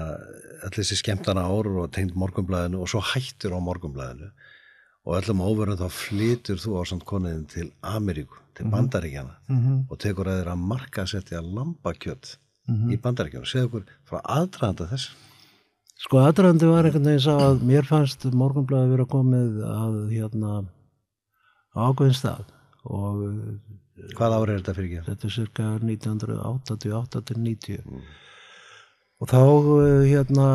allir þessi skemmtana ár og tengd morgunblæðinu og svo hættir á morgunblæðinu og öllum óverðum þá flytur þú á samt konuðin til Ameríku, til Bandaríkjana Mhm. og tekur að þeirra markasetja lambakjött í Bandaríkjana. Segðu okkur frá aðdraðanda þess. Sko aðdraðandi var einhvern veginn sá að mér fannst morgunblæði vera komið að hérna á ákveðin stað og Hvað ári er þetta fyrir ekki? þetta er cirka 1988 til 90 og þá eh, hérna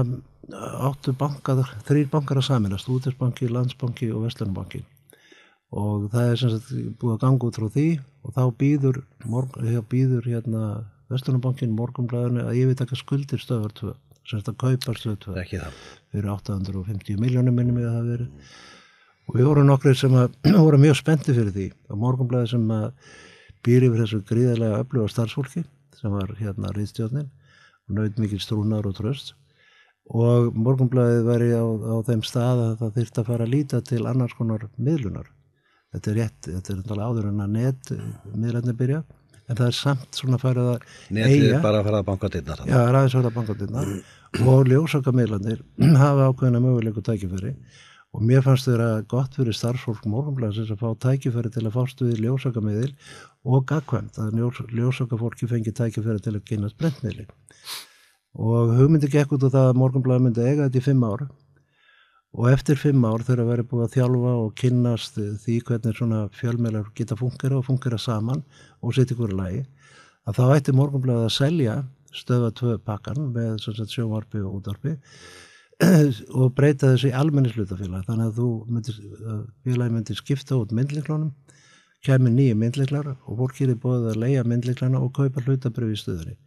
áttu bankar, þrýr bankar að saminast Útisbanki, Landsbanki og Vestlunbanki og það er sem sagt búið að ganga út frá því og þá býður, býður hérna Vestlunbankin morgunblæðinu að ég veit ekki skuldir stöðar 2 sem sagt að kaupa stöðar 2 Ekki það. fyrir 850 miljónum minnum við að það verið. Og við vorum nokkrið sem að voru mjög spennti fyrir því og morgunblæði sem að býr yfir þessu gríðarlega öfluga starfsfólki sem var hérna rýðstjórnin og naut mikil strúnar og tröst og morgunblæðið væri á, á þeim stað að það þyrfti að fara að líta til annars konar miðlunar. Þetta er rétt, þetta er náttúrulega áður en að net miðlarnir byrja. En það er samt svona farið að Netið er bara að fara að banka dittnar. Já, er aðeins verið að bankatinnar og ljósakamiðlanir hafa ákveðina mögulegu tækifæri. Og mér fannst þeirra gott fyrir starfsfólk morgunblæðsins að fá tækifæri til að fást við ljósakamiðil og gagkvæmt að ljós, ljósakafólki fengi tækifæri til að kynast brentmiðli og hugmyndi gekk út á það að morgunblæði myndi eiga þetta í fimm ár. Og eftir fimm ár þegar að vera búið að þjálfa og kynnast því hvernig svona fjölmjölar geta fungera og fungera saman og setja ykkur í lagi að þá ætti morgunblæðið að selja stöða tvö pakkan með sjónvarpi og útvarpi og breyta þessu í almennislutafélag þannig að þú myndir, félagi myndir skipta út myndliklunum kemur nýju myndliklar og fólk er búið að leia myndliklana og kaupa hlutabrif í stöðunni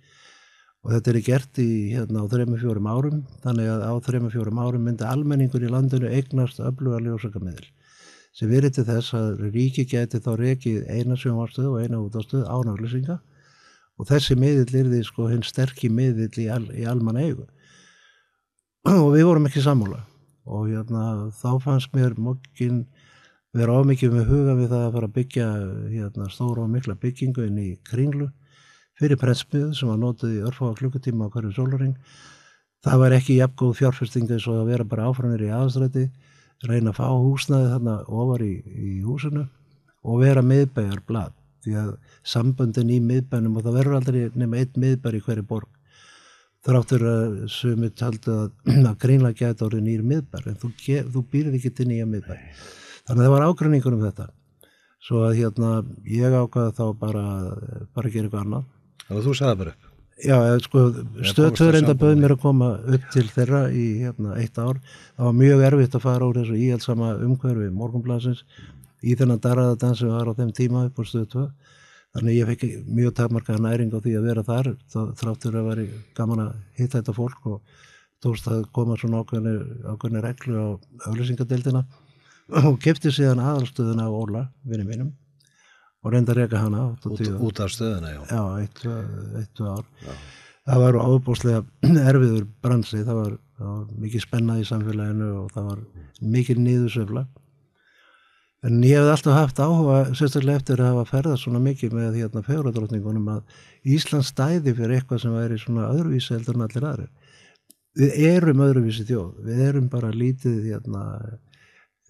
og þetta er gert í hérna á 3-4 árum þannig að á 3-4 árum myndi almenningur í landinu eignast öfluga ljósakamiðil sem verið til þess að ríki geti þá rekið eina sjónvarstöð og eina útastöð ánaflýsinga og þessi miðill er því sko hinn sterki miðill í, al, í almann eigu. Og við vorum ekki sammála. Og hérna, þá fannst mér mokkin vera ámikið með huga við það að fara að byggja hérna, stóra og mikla byggingu inn í kringlu fyrir pressmiðu sem var notið í örfáa klukkutíma á hverju sólaring það var ekki jafngóð fjárfestinga eins og að vera bara áframir í aðstræti reyna að fá húsnaði þarna ofar í, í húsinu og vera miðbæjar blad því að samböndin í miðbænum og það verður aldrei nema einn miðbær í hverju borg þráttur að sumi taldu að, að grínlega geta orðið nýr miðbær en þú, þú býrð ekki til nýja miðbær. Þannig að það var ágrinningur um þetta. Svo að hérna ég ákvaði þá bara bara að gera eitthvað annað Þannig að þú sagði bara upp. Já, sko, stöðtöður enda bauð mér að koma upp til þeirra í hérna, eitt ár. Það var mjög erfitt að fara úr þessu íhaldsama umhverfi morgunblasins í þennan darraðadans sem var á þeim tíma upp á stöðu 2. Þannig ég fekk mjög takmarkaða næring á því að vera þar þá- þráttur að vera gaman að hitta þetta fólk og tókst að koma svona ákveðni reglu á auðlýsingadeildina og kefti síðan aðalstöðuna á Óla, vinni mínum og reynda að reka hana Út, út af stöðuna, já. Já, eitt, eitt, ár. Það var ábúslega erfiður bransi, það var, það var mikið spennað í samfélaginu og það var mikið nýðusöfla. En ég hef alltaf haft áhuga, sérstaklega eftir að hafa ferðað svona mikið með hérna fegurðardrottningunum að Ísland stæði fyrir eitthvað sem væri svona öðruvísi heldur en allir aðri. Við erum öðruvísi þjóð, við erum bara lítið, hérna,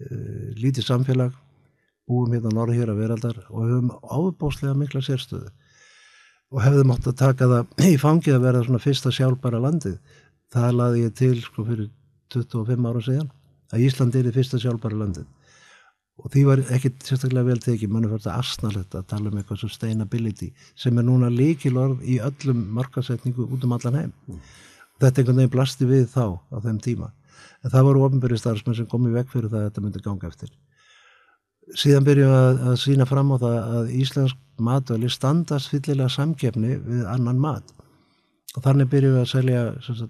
uh, lítið samfélag, búum hérna norðhjara veraldar og höfum ábúslega mikla sérstöðu og hefðum átt að taka það í fangið að vera svona fyrsta sjálfbæra landið. Það laði ég til sko fyrir 25 ára síðan að Ísland er í fyrsta sjálfbæra landið og því var ekki sérstaklega vel tekið, mann er fyrir að asnalegt að tala um eitthvað sustainability sem er núna líkilorð í öllum markasetningu út um allan heim. Þetta einhvern veginn blasti við þá á þeim tíma. En það voru ofnbyrði starfsmenn sem komið vekk fyrir það að þetta myndi ganga eftir. Síðan byrjum við að, að sína fram á það að íslensk matvæli standast fyllilega samkefni við annan mat. Og þannig byrjum við að selja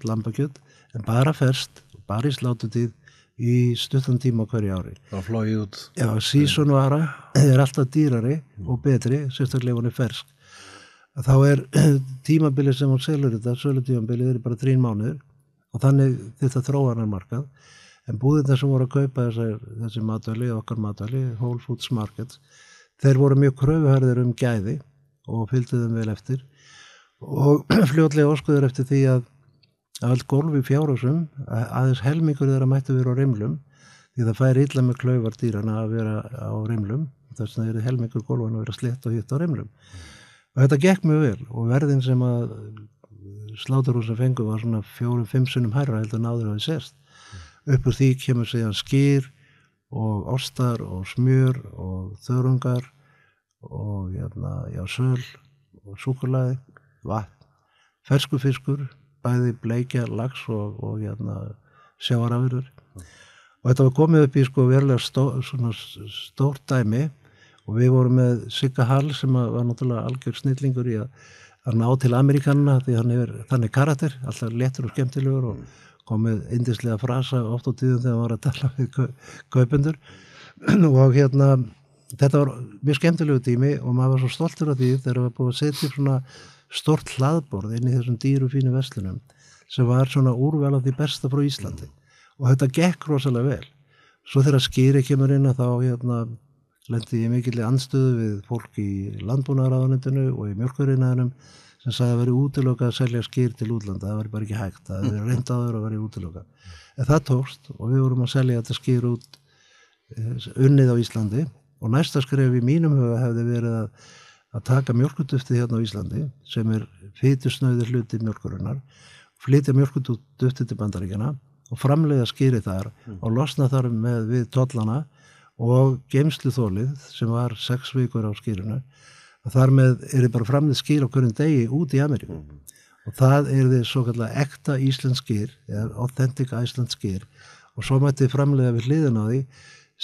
lambakjöt en bara ferst, bara í slátutíð í stuttan tíma hverju ári. Það flóið út. Já, sísonvara er alltaf dýrari og betri, sérstaklega hún er fersk. Þá er tímabilið sem hún selur þetta, sölutímabilið er bara þrín mánuður og þannig þetta þróanar markað. En búðirna sem voru að kaupa þessar, þessi matvæli, okkar matvæli, Whole Foods Markets, þeir voru mjög kröfuhærðir um gæði og fylgdu þeim vel eftir. Og fljótlega óskuður eftir því að allt golf í fjárhásum aðeins helmingur þeirra mættu vera á rimlum því það fær illa með klauvar dýrana að vera á rimlum. Þess að það er helmingur golfan að vera slett og hitt á rimlum. Og þetta gekk mjög vel og verðin sem að sláturhúsa fengu var svona fjórum-fimm sunnum hærra heldur náður að það sérst upp úr því kemur segjan skýr og ostar og smjör og þörungar og jæna, já, söl og súkulæði, vatn, fersku fiskur, bæði bleikja, lags og, og jæna, sjáarafurur. Og þetta var komið upp í sko verulega stó, stórt dæmi og við vorum með Sigga Hall sem var náttúrulega algjör snillingur í að, að ná til Amerikanna því hann er þannig karakter, alltaf letur og skemmtilegur og komið indislega frasa oft á tíðum þegar hann var að tala við kaupendur. Og hérna þetta var mjög skemmtilegu tími og maður var svo stoltur af því þegar það var búið að setja svona stort hlaðborð inn í þessum dýru fínu vestlunum sem var svona úrvel af því besta frá Íslandi. Og þetta gekk rosalega vel. Svo þegar skýri kemur inn að þá hérna lendi ég mikill í anstöðu við fólk í landbúnaðaráðanendinu og í mjölkurinaðinum sem sagði að veri útilöka að selja skýr til útlanda, það var bara ekki hægt, það veri reyndaður að veri útilöka. En það tókst og við vorum að selja þetta skýr út unnið á Íslandi og næsta skref í mínum huga hefði verið að, að taka mjölkutufti hérna á Íslandi sem er fytusnöður hluti mjölkurinnar, flytja mjölkutufti til bandaríkjana og framlega skýri þar og losna þar með við tollana og geimslu þólið sem var sex vikur á skýrinu og þar með er þið bara framlega skýr á hverjum degi út í Ameríku mm. og það er þið svo kallar ekta íslenskýr eða authentic Iceland skýr og svo mætti þið framlega við hliðin á því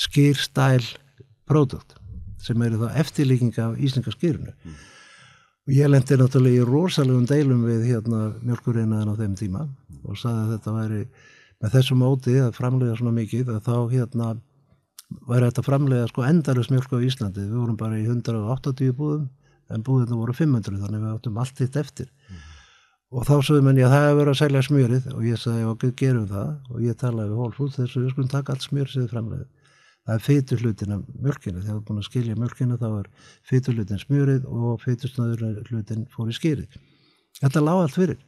skýr stæl produkt sem eru þá eftirlíkinga af íslenska skýrunu mm. og ég lendi náttúrulega í rosalegum deilum við hérna mjölkurinaðin á þeim tíma og saði að þetta væri með þessu móti að framlega svona mikið að þá hérna væri þetta framlega sko endarist mjölk á Íslandi. Við vorum bara í 180 búðum en búðinu voru 500 þannig við áttum allt hitt eftir. Mm. og þá sögum henni að það hefur verið að selja smjörið. Og ég sagði ok, gerum það. Og ég talaði við Hólfúð þess að við skulum taka allt smjör sem þið framlega það er feitur hlutin af mjölkinu þegar við búin að skilja mjölkinu þá er feitur hlutin smjörið og feitusnöður hlutin fór í skýrið þetta lág allt fyrir.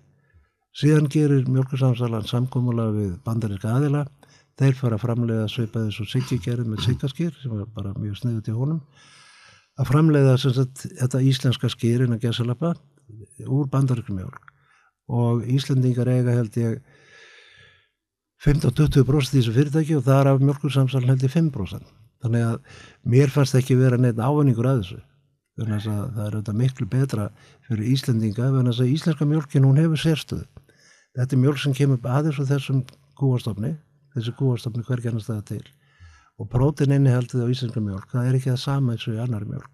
Síðan gerir mjölkursamsalan samkómulega við bandarinska aðila þeir fara að framleiða sveipaði svo Siggi gerði með Siggaskýr sem var bara mjög sniðut í honum. Að framleiða sagt, þetta íslenska skýrin að gesalappa úr bandaríkumjólk og Íslandingar eiga held ég 15-20% í þessu fyrirtæki og það er af mjölkursamsaln held ég 5% þannig að mér fannst ekki vera neitt ávinningur að þessu. Þannig að það er auðvitað miklu betra fyrir Íslandinga þannig að íslenska mjölkin hún hefur sérstöðu. Þetta er mjölk sem kemur aðeins á þessum kúastofni þessi kúastofni hver gennast það til. Og prótin innihaldið á íslenska mjölk það er ekki það sama eins og í annar mjölk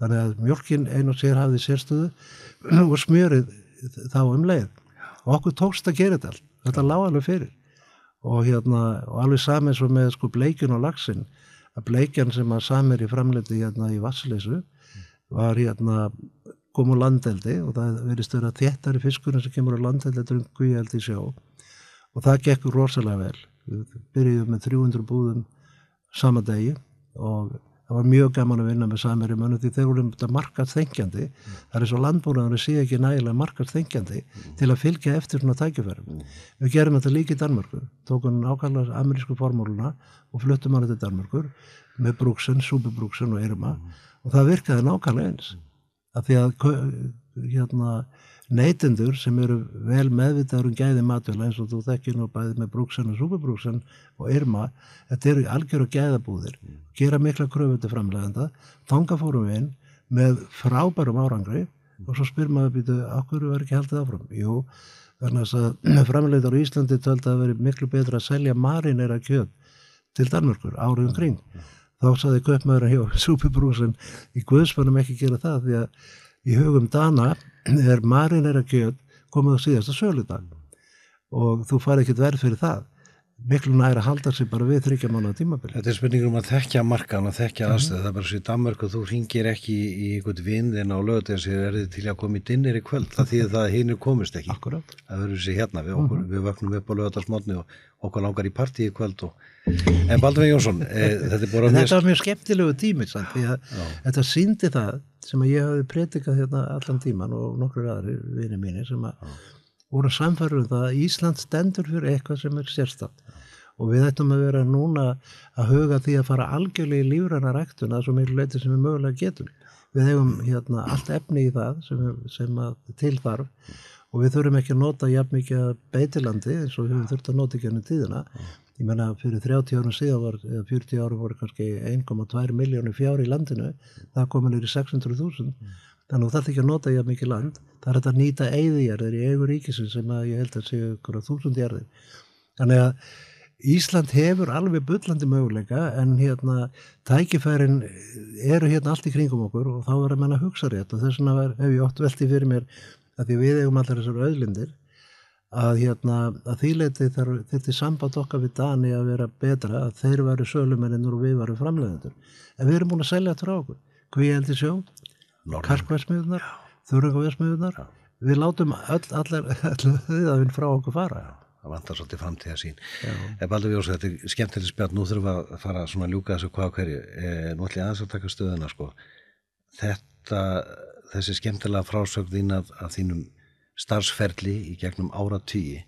þannig að mjölkin ein og sér hafði sérstöðu og smjörið þá um leið. Og okkur tókst að gera þetta allt. Þetta lág alveg fyrir. Og hérna og alveg saman svo með sko bleikjun og lagsin að bleikjan sem að samir í framleiti hérna í Vassleysu var hérna kom úr landeldi og það verið stöður að þéttari fiskurinn sem kemur úr landeldi drungu í eldi sjó. Og það gekk rosalega vel við byrjuðum með 300 búðum sama degi og það var mjög gaman að vinna með samir í mönnu því þeir voru þetta markast þengjandi mm. það er og landbúnaður sé ekki nægilega markast þengjandi mm. til að fylgja eftir svona tækifærum mm. við gerum þetta líka í Danmarku tókum nákvæmlega amerísku formúluna og fluttum hann til Danmarkur með brúksen, súbibrúksen og erma og það virkaði nákvæmlega eins að því að hérna neytendur sem eru vel meðvitaður um gæði matvæla eins og þú þekkir nú bæðið með brúksan og súperbrúksan og Irma þetta eru algjör og gæðabúðir. Gera mikla kröfu til framlegenda þanga fórum við inn með frábærum árangri og svo spyr maður býtu, okkur er ekki haldið áfram? Jú, þannig að framlegendar í Íslandi tölta að veri miklu betra að selja marinera kjöt til Danmörkur áriðum kring. Mm. þá saði köpmaður hjá súperbrúksan í Guðspannum ekki gera það því að í hugum Dana er marinera kjöt komið á síðasta söludag og þú fari ekkert verð fyrir það miklu næri að halda sig bara við þryggja mánu tímabili. Þetta er spurningur um að þekkja markan og þekkja aðstöð. Það er bara svo í Danmark og þú ringir ekki í, einhvern vinn á lögut eða er þið til að koma í dinnir í kvöld. Það það að hinn er komist ekki. Akkurát. Það verður sér hérna. Við, okkur, við vöknum upp á lögutarsmotni og okkur langar í partí í kvöld. Og... En Baldvin Jónsson, e, þetta er bara þetta var mjög skemmtilegu tími því að þetta síndi það sem að ég hafi predikað hérna allan tíman og nokkur aðri vini mínir sem að voru samfærum það að Ísland stendur fyrir eitthvað sem er sérstatt og við ættum að vera núna að huga því að fara algjörlega í lífræna ræktuna svo miklu leiti sem við mögulega getum. Við hefum hérna allt efni í það sem, sem að tilþarf og við þurfum ekki að nota jafn mikið að beitilandi eins og við þurft að nota ekki ennum tíðina. Ég menna fyrir 30 árum síðan var, eða 40 árum voru kannski 1,2 miljónu fjár í landinu, það komið nýri 600.000, þannig að það er ekki að nota jafn mikið land, það er að nýta eigðijarðir í eigur ríkisins sem að ég held að séu ykkur á þúsundjarðir. Þannig að Ísland hefur alveg bullandi möguleika en hérna tækifærin eru hérna allt í kringum okkur og þá verður mann að hugsa rétt. Og þess vegna hef ég oft veltið fyrir mér að því við eigum allar þessar auðlindir að hérna að þýleiti þetta samband okkar við Dani að vera betra að þeir varu sölumennir og við varum framleiðendur. En við erum búin að selja þetta frá okkur. Í sjó, karkvæsmiðunar þurrungavesmiðunar við látum öll, allar, þauðafinn frá okkur fara. Það vantar svolítið framtíða sín ef Baldur Jóns, þetta er skemmtileg spjall. Nú þurfum við að fara að ljúka þessu hvað hverju. E, nú ætlum ég aðeins að taka stöðuna sko. þetta þessi skemmtilega að, að þínum starfsferli í gegnum ára tíi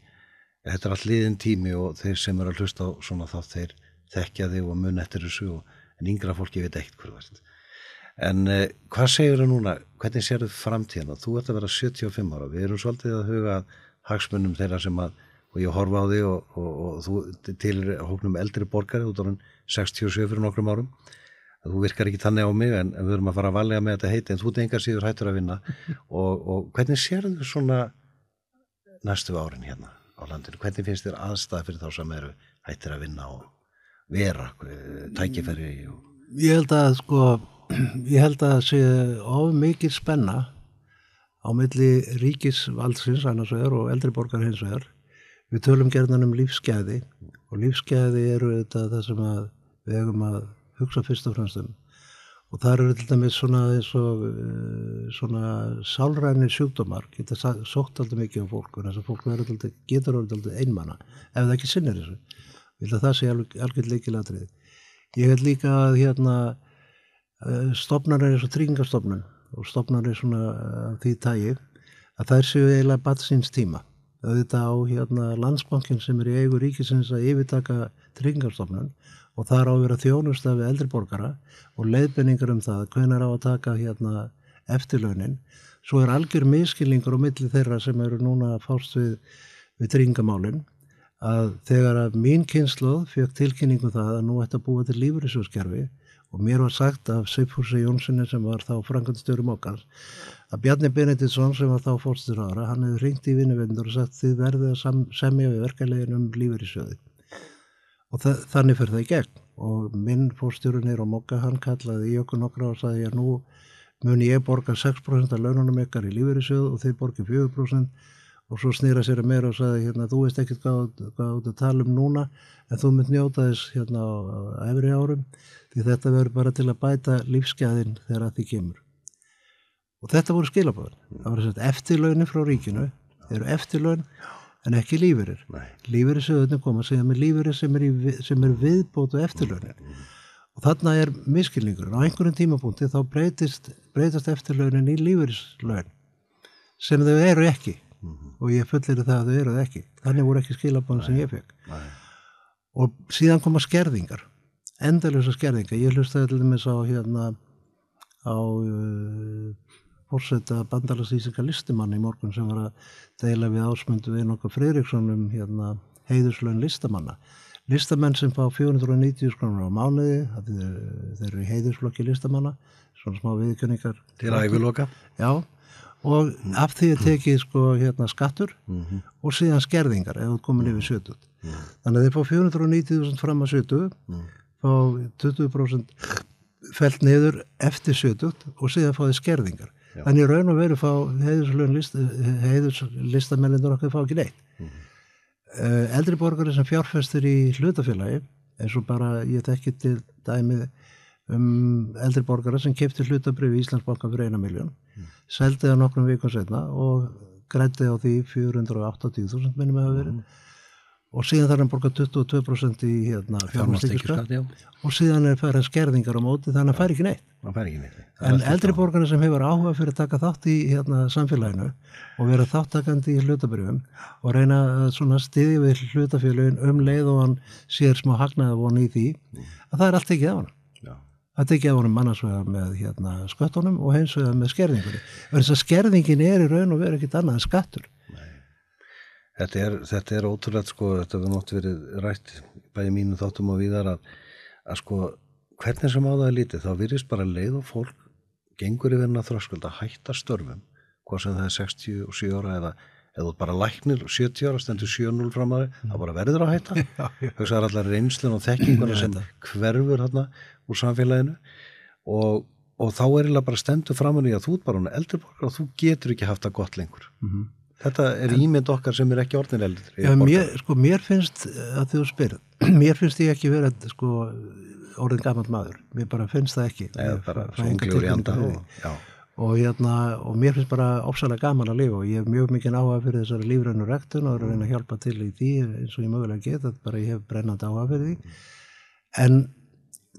þetta er allt liðin tími og þeir sem eru að hlusta á svona þá þeir þekkja þig og mun eftir þessu og, en yngra fólki veit eitt hver vart en e, hvað segir þau núna? Hvernig sér þau framtíðina, þú ert að vera 75 ára, við erum svolítið að huga hagsmunum þeirra sem að og ég horfa á þig og, og, og þú til hóknum eldri borgari út á hann 67 fyrir nokkrum árum þú virkar ekki tannig á mig en, við erum að fara að valega með þetta heiti en þú tengar síður hættur að vinna. Og, og hvernig sér þau svona næstu árin hérna á landinu, hvernig finnst þér aðstæð fyrir þá sem eru hættir að vinna og vera tækifæri og... Ég held að sko ég held að sé of mikið spenna á milli ríkisvaldsins annars vegar og eldri borgar hins vegar. Við tölum gerðan um lífsgæði og lífsgæði eru þetta það sem að við hefum að hugsa fyrst og fremst um. Og það eru til dæmis svona, svo, svona sálrænir sjúkdómar geta sótt alltaf mikið á fólk og þess að fólk verður alltaf, getur alltaf einmanna ef það ekki sinnir þessu. Ég held að það sé alveg, alveg leikilatrið ég held líka að hérna stopnar er eins og tryggingastofnun og stopnar er svona eh, því tægi að þær séu eiginlega batsins tíma auðvitað á hérna landsbankin sem er í eigu ríkisins að yfirtaka tryggingastofnun og það er á að vera þjónusta við eldri borgara og leiðbenningar um það hvenar á að taka hérna eftirlaunin. Svo er algjör miskilningur á milli þeirra sem eru núna fást við, við tryggingamálin að þegar að mín kynsluð fjög tilkynningu um það að nú ætti að búa til lífriðsjóskerfi og mér var sagt af Seifúrsi Jónssoni sem var þá frangandstjórum okkar að Bjarni Benediktsson sem var þá fórstur ára hann hefði ringt í vinnuvendur og sagt þið verðið að semja við verkeflegin um lífriðsjóði og þa þannig fyrir það í gegn. Og minn fórstjórun er á Mokka hann kallaði í okkur nokkra og sagði að nú mun ég borga 6% af laununum ykkar í lífriðsjóð og þið borgið 4% og svo snýra sér að mér og sagði hérna þú veist ekkert hvað, þú tala um núna en þú mynd njóta þess hérna á, á efri árum því þetta verður bara til að bæta lífsgæðin þegar að því kemur. Og þetta voru skilabóðin það var þess að eftirlaunin frá ríkinu þeir eru eftirlaun en ekki lífyrir lífyrir sögðunni koma að segja með lífyrir sem er, í, sem er viðbótu eftirlaunin. Og þarna er miskilningur á einhverjum tímapunkti þá breytist, breytast eftirlaunin í lífyrirslaun sem þau eru ekki og ég fullir það að þau eru það ekki. Þannig voru ekki skilabóðin sem ég fekk Nei. og síðan koma skerðingar endalösa skerðingar. Ég hlustaði til dæmis á hérna á uh, fórseta bandalagsísika listimann í morgun sem var að deila við ásmundu við nokkuð Freiriksson um hérna heiðuslaun listamanna. Listamenn sem fá 490 skrónur á mánuði þeir, þeir eru í heiðusflokki listamanna svona smá viðkynningar til að yfirloka. Já, og af því að tekið sko hérna skattur og síðan skerðingar ef þú komin yfir 70. Þannig að þeir fá 490.000 fram að 70, fá 20% felt niður eftir 70 og síðan fá þeir skerðingar. Þannig í raun og veru fá heiðurslistamennindur okkar fá ekki neitt. Uh, eldri borgari sem fjárfestir í hlutafélagi eins og bara ég þekki til dæmi um eldri borgara sem kefti hlutabrif í Íslandsbanka fyrir eina miljón mm. Seldi það nokkrum vikum setna og grætti á því 480.000 minnum hafa verið mm. og síðan þarf hann borga 22% í hérna, fjármástíkjurskatt og síðan er færið skerðingar á móti þannig að fær ekki neitt ekki neitt. En eldri borgarna sem hefur áhuga fyrir að taka þátt í hérna, samfélaginu og vera þáttakandi í hlutabrjöfum og reyna að stiði við hlutafélagin um leið og hann sér smá hagnaða voni í því að það er allt ekki af hann. Ekki af hann mannarsvegar með hérna, sköttunum og hins vegar með skerðingunni. Þess að skerðingin er í raun og vera ekkit annað en skattur. Þetta er, þetta er ótrúlega sko, þetta hefur nátt verið rætt bæði mínu þáttum og viðar að, að sko hvernig sem á það er lítið þá virðist bara leið og fólk gengur yfir hennar þröskuld að hætta störfum hvað sem það er 67 ára eða eða bara læknir 70 ára stendur 7-0 fram að það, það bara verður að hætta. Það er allar reynslun og þekkinguna sem hverfur hérna úr samfélaginu. Og, og þá er það bara stendur fram að því að þú er bara eldurborgar og þú getur ekki haft það gott lengur. Mm -hmm. þetta er ímynd okkar sem er ekki orðin eldur ja, mér, sko, mér finnst að þú spyrir mér finnst ég ekki verið sko orðin gammal maður, mér bara finnst það ekki. Eða bara anda og, og hérna, og mér finnst bara ópsalega gaman að lifa og ég hef mjög mikið áhuga fyrir þessari lífrænur rektun og er að reyna að hjálpa til í því eins og ég mögulega geta, bara ég hef brennandi áhuga fyrir því. En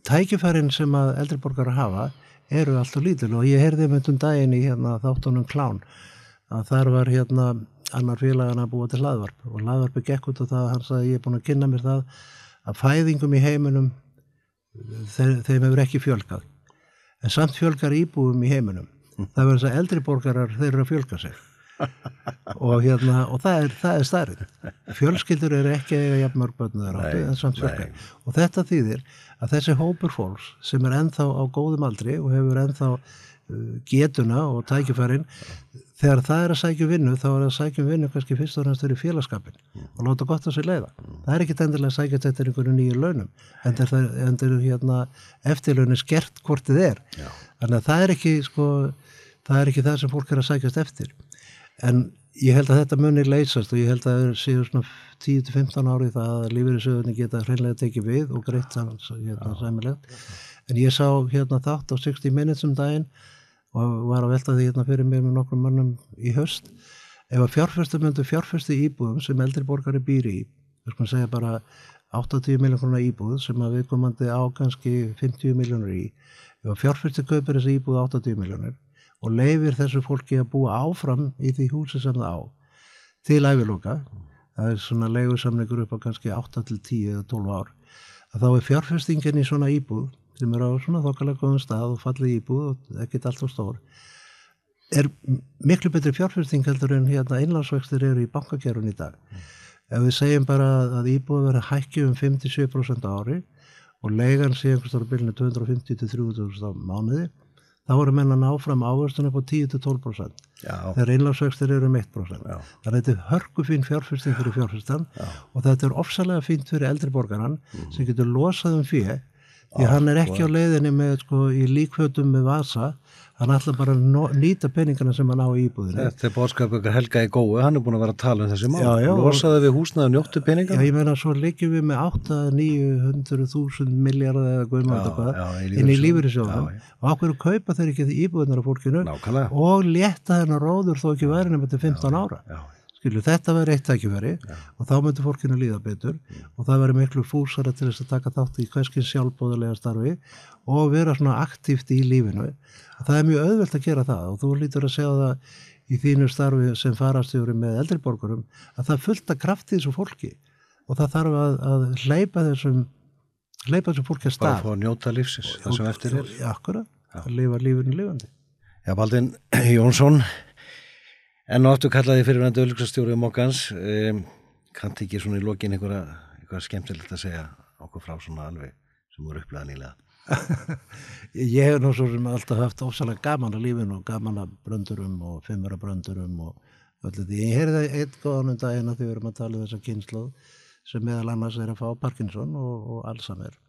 tækifærin sem að eldriborgar hafa eru alltaf lítil og ég heyrði um einhvern daginn í hérna, þáttunum klán að þar var hérna annar félagana að búa til hlaðvarp og hlaðvarpi gekk út og það, hann sagði ég er búin að kynna mér það að fæðingum í heiminum þeim hefur ekki fjölkað en samt fjölkar íbúum í heiminum það verður þess að eldri borgarar þeir eru að fjölka sig. Og, hérna, og það er, er starrið fjölskyldur eru ekki eiga jafnmörgböndum en samt fjölkar og þetta þýðir að þessi hópur fólks sem er enþá á góðum aldri og hefur enþá getuna og tækifærin. Þegar það er að sækja vinnu þá er að sækja vinnu kannski fyrst og næst fyrir félagskapin og láta gott að sér leiða. Það er ekki endilega að sækja þetta einhverju nýju launum en það er hérna, eftirlaunir skert hvort þið er. Já. þannig að það er ekki sko, það er ekki það sem fólk er að sækjast eftir. En ég held að þetta munir leysast og ég held að það séu svona 10-15 ári það að lífeyrisöðunni geta hreinlega tekið við og greitt saman hérna, sæmilegt en ég sá hérna þátt á 60 minutes um daginn og var að velta því hérna fyrir mér með nokkrum mannum í höst ef að fjárfæstu myndu fjárfæstu íbúðum sem eldri borgari býri í við skulum segja bara 80 miljónar íbúð sem að við komandi á kannski 50 miljónar í. Ef að fjárfæstu kaupir þessi íbúð 80 miljónar og leifir þessu fólki að búa áfram í því húsi sem það á til æviloka það er svona leigusamlingur upp á kannski 8 til 10 eða 12 ár að þá er fjárfæstingin í svona íbúð sem eru á svona þokkalega góðum stað og fallið íbúð og ekkert allt og stór er miklu betri fjárfyrsting heldur en hérna einlandsvextir eru í bankakerun í dag mm. ef við segjum bara að íbúð verður hækki um 57% ári og leigan sé einhverstar á bylunni 250-300.000 á mánuði þá voru menna náfram ávörstunum på 10-12% þegar einlandsvextir eru um 1% Já. þannig að þetta er hörku fín fjárfyrsting fyrir fjárfyrstan og þetta er ofsalega fínt fyrir eldri borgaran mm. sem getur losað um fyrir því hann er ekki á leiðinni með sko í líkvöldum með vasa. Hann ætla bara að nýta peningana sem hann á íbúðinu Þetta er bóðskap okkar Helga í góðu, hann er búin að vera að tala um þessi mál, losaði við húsnaðu njóttu peningana Já, ég meina, svo liggjum við með 8-900.000 miljardar inn í lífyrirsjóðan og ákveður kaupa þeir ekki því íbúðunar af fólkinu? Nákvæmlega. og leta þennar róður þó ekki væri nefnir til 15 ára. já, já. Skilju, þetta verður eitt tækifæri ja. og þá myndur fólkinu líða betur mm. og það verður miklu fúsara til þess að taka þátt í hverskinn sjálfbóðulega starfi og vera svona aktíft í lífinu. Það er mjög auðvelt að gera það og þú lítur að segja það í þínu starfi sem farastjóri með eldriborgurum að það fullta kraft í þessu fólki og það þarf að, að hleypa þessum hleypa þessum fólki að stað. Fá að njóta lífsins, það sem eftir er. Akkurat, að lifa lífinu lífandi. Já, Baldin Jónsson En áttu kallaði fyrir hann dölugsastjóri um kannt ekki svona í lokin eitthvað skemmtilegt að segja okkur frá svona alveg sem voru upplegað nýlega Ég hef nú svo sem alltaf haft ósalega gaman að lífinu og gaman að bröndurum og fimmara bröndurum og öllu því. Ég heyrði eitt góðan um daginn að því við erum að tala um þessa kynslu sem meðal annars er að fá Parkinson og, og Alzheimer.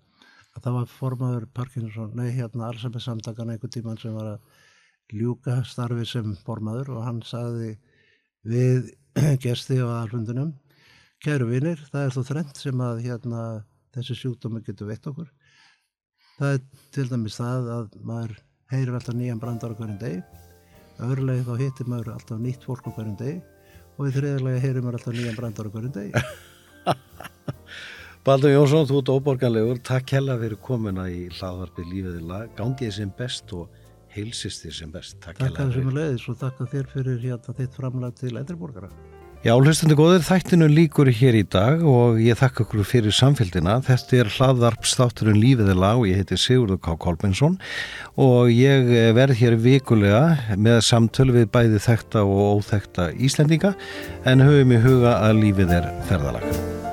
Að það var formaður Parkinson, nei hérna Alzheimer samtakan einhver tíman sem var að ljúka starfi sem formaður og hann sagði við gesti á aðalfundunum kæru vinir, það er þó þrennt sem að hérna, þessi sjúkdómi getur veitt okkur. Það er til dæmis það að maður heyrir alltaf nýjan brandar á hverjum degi. Öðrulegi þá hittir maður alltaf nýtt fólk á hverjum degi og í þriðarlega heyrir maður alltaf nýjan brandar á hverjum degi. Baldur Jónsson, þú ert óborganlegur. Takk hella fyrir komuna í hlaðvarpið lífiði lag. Gangið sem best og heilsist þér sem best. Takk Takk að er leiðis og takk að þér fyrir hérna þitt framlag til eldriborgara. Já, hlustendur góðir, þættinu líkur hér í dag og ég þakka okkur fyrir samfélgina. Þetta er hlaðvarpstátturinn lífiði lag og ég heiti Sigurður K. Kolbensson og ég verð hér vikulega með samtölu við bæði þekta og óþekta Íslendinga en höfum í huga að lífið er ferðalag.